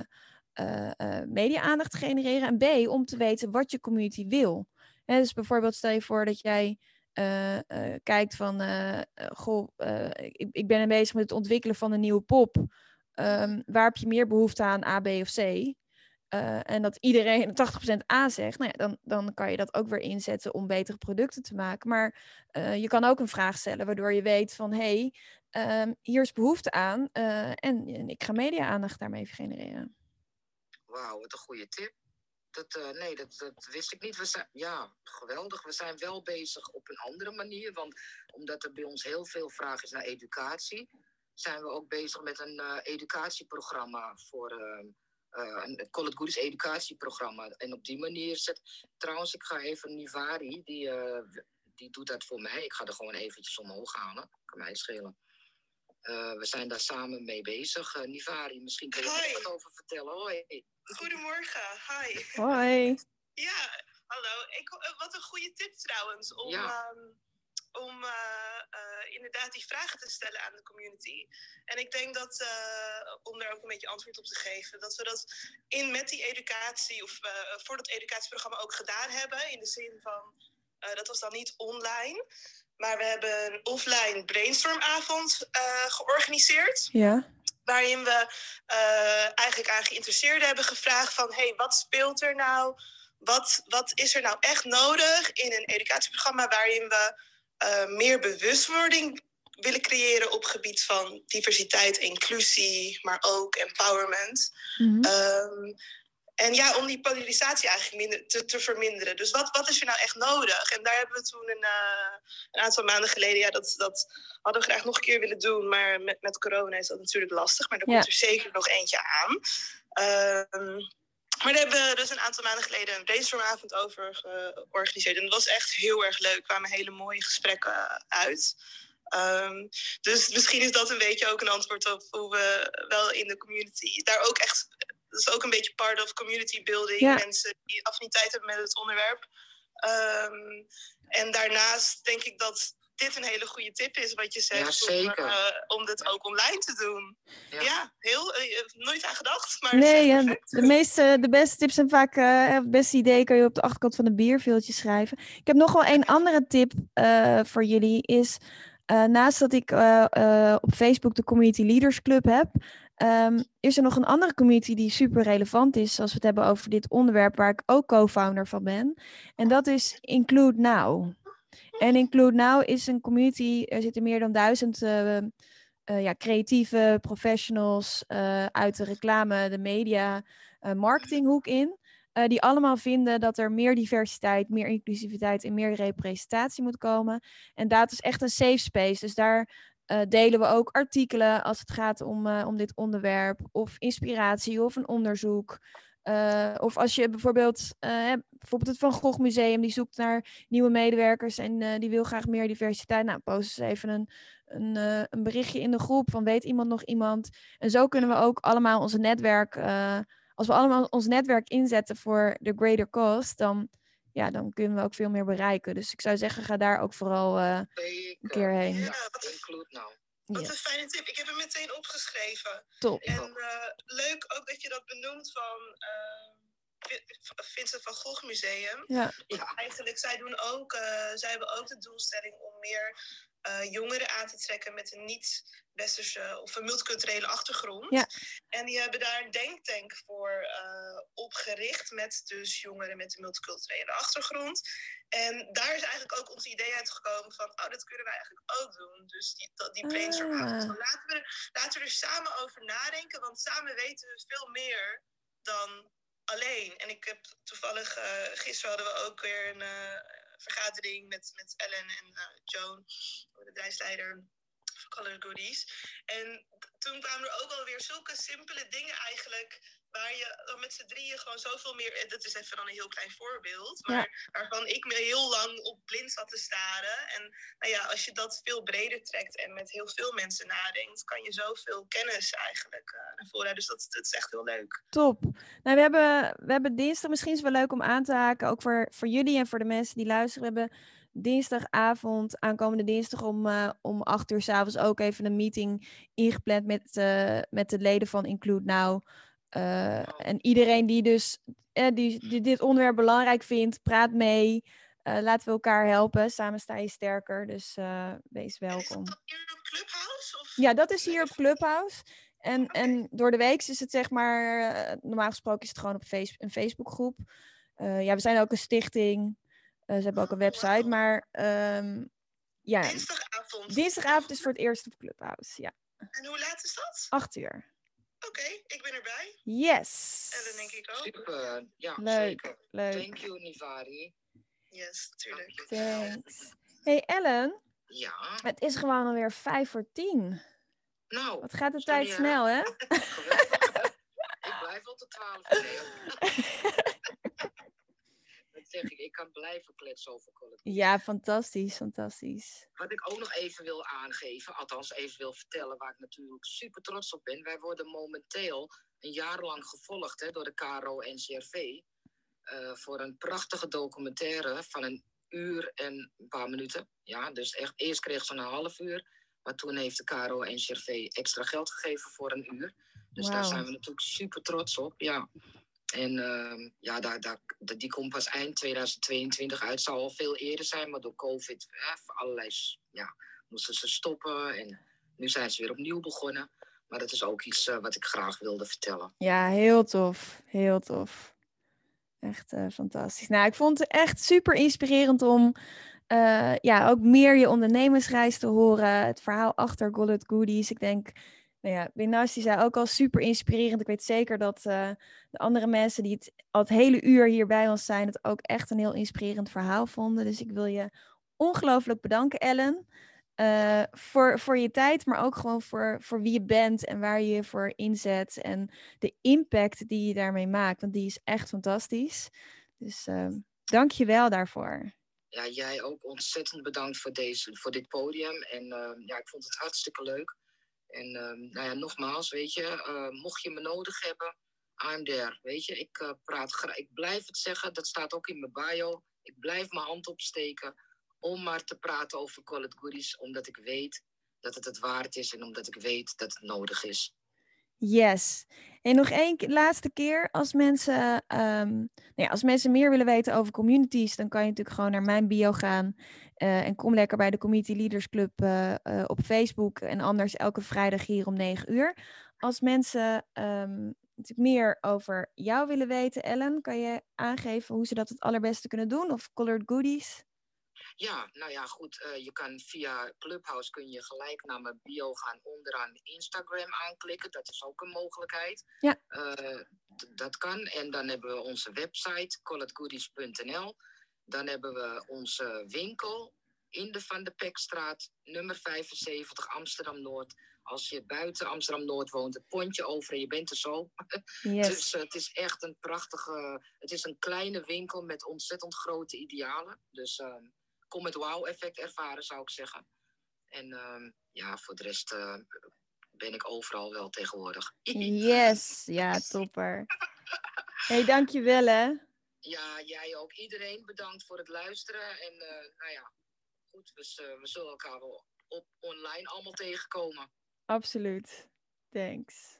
uh, media-aandacht te genereren. En B om te weten wat je community wil dus bijvoorbeeld stel je voor dat jij kijkt van, goh, ik, ik ben bezig met het ontwikkelen van een nieuwe pop. Um, waar heb je meer behoefte aan, A, B of C? En dat iedereen (laughs) 80% A zegt, nou ja, dan, dan kan je dat ook weer inzetten om betere producten te maken. Maar je kan ook een vraag stellen waardoor je weet van, hé, hey, um, hier is behoefte aan en, en, ik ga media-aandacht daarmee genereren.
Wauw, wat een goede tip dat, nee, dat, dat, wist ik niet. We zijn, ja, geweldig. We zijn wel bezig op een andere manier. Want omdat er bij ons heel veel vraag is naar educatie, zijn we ook bezig met een educatieprogramma voor. Uh, een Call It Goodies educatieprogramma. En op die manier zet. Trouwens, ik ga even Nivari, die, die doet dat voor mij. Ik ga er gewoon eventjes omhoog halen. Kan mij schelen. we zijn daar samen mee bezig. Nivari, misschien kun je er wat over vertellen. Hoi.
Goedemorgen, hi.
Hoi.
ja, hallo. Ik, eh, wat een goede tip trouwens om, ehm, om uh, uh, inderdaad die vragen te stellen aan de community. En ik denk dat, om daar ook een beetje antwoord op te geven, dat we dat in met die educatie of voor dat educatieprogramma ook gedaan hebben. In de zin van, dat was dan niet online. Maar we hebben een offline brainstormavond georganiseerd.
Ja
waarin we eigenlijk aan geïnteresseerden hebben gevraagd van... hey, wat speelt er nou? Wat, wat is er nou echt nodig in een educatieprogramma... waarin we uh, meer bewustwording willen creëren op gebied van diversiteit, inclusie... maar ook empowerment. Mm -hmm. um, en ja, om die polarisatie eigenlijk minder, te, te, verminderen. Dus wat, wat is er nou echt nodig? En daar hebben we toen een, uh, een aantal maanden geleden, ja, dat, dat hadden we graag nog een keer willen doen. Maar met, met corona is dat natuurlijk lastig. Maar er komt er zeker nog eentje aan. Um, maar daar hebben we dus een aantal maanden geleden een brainstormavond over georganiseerd. En dat was echt heel erg leuk. Er kwamen hele mooie gesprekken uit. Um, dus misschien is dat een beetje ook een antwoord op hoe we wel in de community daar ook echt dat is ook een beetje part of community building. Mensen die affiniteit hebben met het onderwerp. Um, en daarnaast denk ik dat dit een hele goede tip is, wat je zegt.
Ja,
om, uh, om dit ook online te doen. Ja, ja heel, uh, nooit aan gedacht. Maar
nee, ja, de, meeste, de beste tips zijn vaak, uh, het beste idee kan je op de achterkant van een bierveeltje schrijven. Ik heb nog wel een andere tip voor jullie. Is naast dat ik op Facebook de Community Leaders Club heb, Um, is er nog een andere community die super relevant is als we het hebben over dit onderwerp, waar ik ook co-founder van ben. En dat is Include Now. En Include Now is een community, er zitten meer dan duizend uh, uh, ja, creatieve professionals uh, uit de reclame, de media, marketinghoek in. die allemaal vinden dat er meer diversiteit, meer inclusiviteit en meer representatie moet komen. En dat is echt een safe space. Dus daar delen we ook artikelen als het gaat om, om dit onderwerp, of inspiratie of een onderzoek. Uh, of als je bijvoorbeeld, bijvoorbeeld het Van Gogh Museum, die zoekt naar nieuwe medewerkers en die wil graag meer diversiteit. Nou, post eens even een, een, een, berichtje in de groep van weet iemand nog iemand. En zo kunnen we ook allemaal onze netwerk, als we allemaal ons netwerk inzetten voor de greater cause, dan ja, dan kunnen we ook veel meer bereiken. Dus ik zou zeggen, ga daar ook vooral een keer heen.
Ja, wat nou. Wat ja. een fijne tip. Ik heb hem meteen opgeschreven.
Top.
En uh, leuk ook dat je dat benoemt van uh, Vincent van Gogh Museum.
Ja.
Eigenlijk, zij, doen ook, zij hebben ook de doelstelling om meer uh, jongeren aan te trekken met een niet-westerse of een multiculturele achtergrond.
Ja.
En die hebben daar een denktank voor uh, opgericht met dus jongeren met een multiculturele achtergrond. En daar is eigenlijk ook ons idee uitgekomen van, oh, dat kunnen wij eigenlijk ook doen. Dus die, die brainstorm. Ah. Laten, we, laten we er samen over nadenken, want samen weten we veel meer dan alleen. En ik heb toevallig, uh, gisteren hadden we ook weer een vergadering met, met Ellen en uh, Joan, de bedrijfsleider van Color Goodies. En toen kwamen er ook alweer zulke simpele dingen eigenlijk waar je dan met z'n drieën gewoon zoveel meer. Dat is even dan een heel klein voorbeeld. Maar waarvan ik me heel lang op blind zat te staren. En nou ja, als je dat veel breder trekt en met heel veel mensen nadenkt, kan je zoveel kennis eigenlijk eh, naar voren. Dus dat, dat is echt heel leuk.
Top. Nou, we hebben, we hebben dinsdag, misschien is het wel leuk om aan te haken, ook voor, voor jullie en voor de mensen die luisteren. We hebben dinsdagavond, aankomende dinsdag om, eh, om 8 uur s'avonds ook even een meeting ingepland met, eh, met de leden van Include Now. Eh, en iedereen die dus eh, die, die dit onderwerp belangrijk vindt, praat mee. Eh, laten we elkaar helpen. Samen sta je sterker. Dus wees
En is
welkom.
dat hier op Clubhouse? Of?
Ja, dat is hier op Clubhouse. En, en door de week is het zeg maar, normaal gesproken is het gewoon op face, een Facebookgroep. Ja, we zijn ook een stichting. Ze hebben ook een website. Maar ehm, ja,
Dinsdagavond.
dinsdagavond is voor het eerst op Clubhouse. Ja,
En hoe laat is dat?
acht uur.
Oké, ik ben erbij.
Yes.
En dan denk ik ook.
Super, ja,
Leuk,
zeker.
leuk.
Thank you, Nivari.
Yes, tuurlijk.
Thanks. Hey Ellen,
Ja,
het is gewoon alweer vijf voor tien.
nou,
Wat gaat de
Sorry,
tijd snel, hè?
geweldig. (laughs) ik blijf al tot twaalf (laughs) uur. nee, hoor. Dat zeg ik, ik kan blijven kletsen over collectief.
Ja, fantastisch, fantastisch.
Wat ik ook nog even wil aangeven, althans even wil vertellen, waar ik natuurlijk super trots op ben. Wij worden momenteel een jaar lang gevolgd hè, door de KRO-NCRV eh voor een prachtige documentaire van een uur en een paar minuten. Ja, dus echt, eerst kreeg ze een half uur, maar toen heeft de KRO-NCRV extra geld gegeven voor een uur. Dus daar zijn we natuurlijk super trots op, ja. En ehm, ja, daar, daar, die komt pas eind 2022 uit. Zou al veel eerder zijn, maar door COVID, voor allerlei, ja, moesten ze stoppen. En nu zijn ze weer opnieuw begonnen. Maar dat is ook iets eh, wat ik graag wilde vertellen.
Ja, heel tof. Heel tof. Echt eh, fantastisch. Nou, ik vond het echt super inspirerend om eh, ja, ook meer je ondernemersreis te horen. Het verhaal achter Gollet Goodies. Ik denk, nou ja, Binas die zei ook al super inspirerend. Ik weet zeker dat eh, de andere mensen die het al het hele uur hier bij ons zijn, het ook echt een heel inspirerend verhaal vonden. Dus ik wil je ongelooflijk bedanken, Ellen. eh, voor, voor je tijd, maar ook gewoon voor, voor wie je bent en waar je je voor inzet. En de impact die je daarmee maakt. Want die is echt fantastisch. Dus ehm dank je wel daarvoor.
Ja, jij ook ontzettend bedankt voor, deze, voor dit podium. En ehm, ja, ik vond het hartstikke leuk. En ehm, nou ja, nogmaals, weet je, eh, mocht je me nodig hebben, I'm there. Weet je, ik eh, praat graag. Ik blijf het zeggen, dat staat ook in mijn bio. Ik blijf mijn hand opsteken om maar te praten over College Goodies, omdat ik weet dat het het waard is en omdat ik weet dat het nodig is.
Yes. En nog één laatste keer, als mensen, ehm, nou ja, als mensen meer willen weten over communities, dan kan je natuurlijk gewoon naar mijn bio gaan. Eh, en kom lekker bij de Community Leaders Club eh, eh, op Facebook. En anders elke vrijdag hier om 9 uur. Als mensen ehm, meer over jou willen weten, Ellen, kan je aangeven hoe ze dat het allerbeste kunnen doen? Of Colored Goodies?
Ja, nou ja, goed. je kan via Clubhouse kun je gelijk naar mijn bio gaan onderaan Instagram aanklikken. Dat is ook een mogelijkheid.
Ja.
Dat kan. En dan hebben we onze website, colletgoodies.nl. Dan hebben we onze winkel in de Van de Pekstraat, nummer 75, Amsterdam-Noord. Als je buiten Amsterdam-Noord woont, het pontje over en je bent er zo. (laughs)
Yes.
Dus eh, het is echt een prachtige. Het is een kleine winkel met ontzettend grote idealen. Dus ehm, kom het wow-effect ervaren, zou ik zeggen. En ehm, ja, voor de rest eh, ben ik overal wel tegenwoordig. (laughs)
Yes, ja, topper. hey, dankjewel hè.
Ja, jij ook. Iedereen bedankt voor het luisteren. En eh, nou ja, goed, z- we zullen elkaar wel op online allemaal tegenkomen.
Absoluut. Thanks.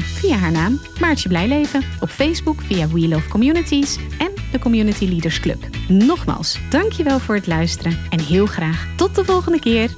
via haar naam Maartje Blijleven, op Facebook via We Love Communities en de Community Leaders Club. Nogmaals, dankjewel voor het luisteren en heel graag tot de volgende keer.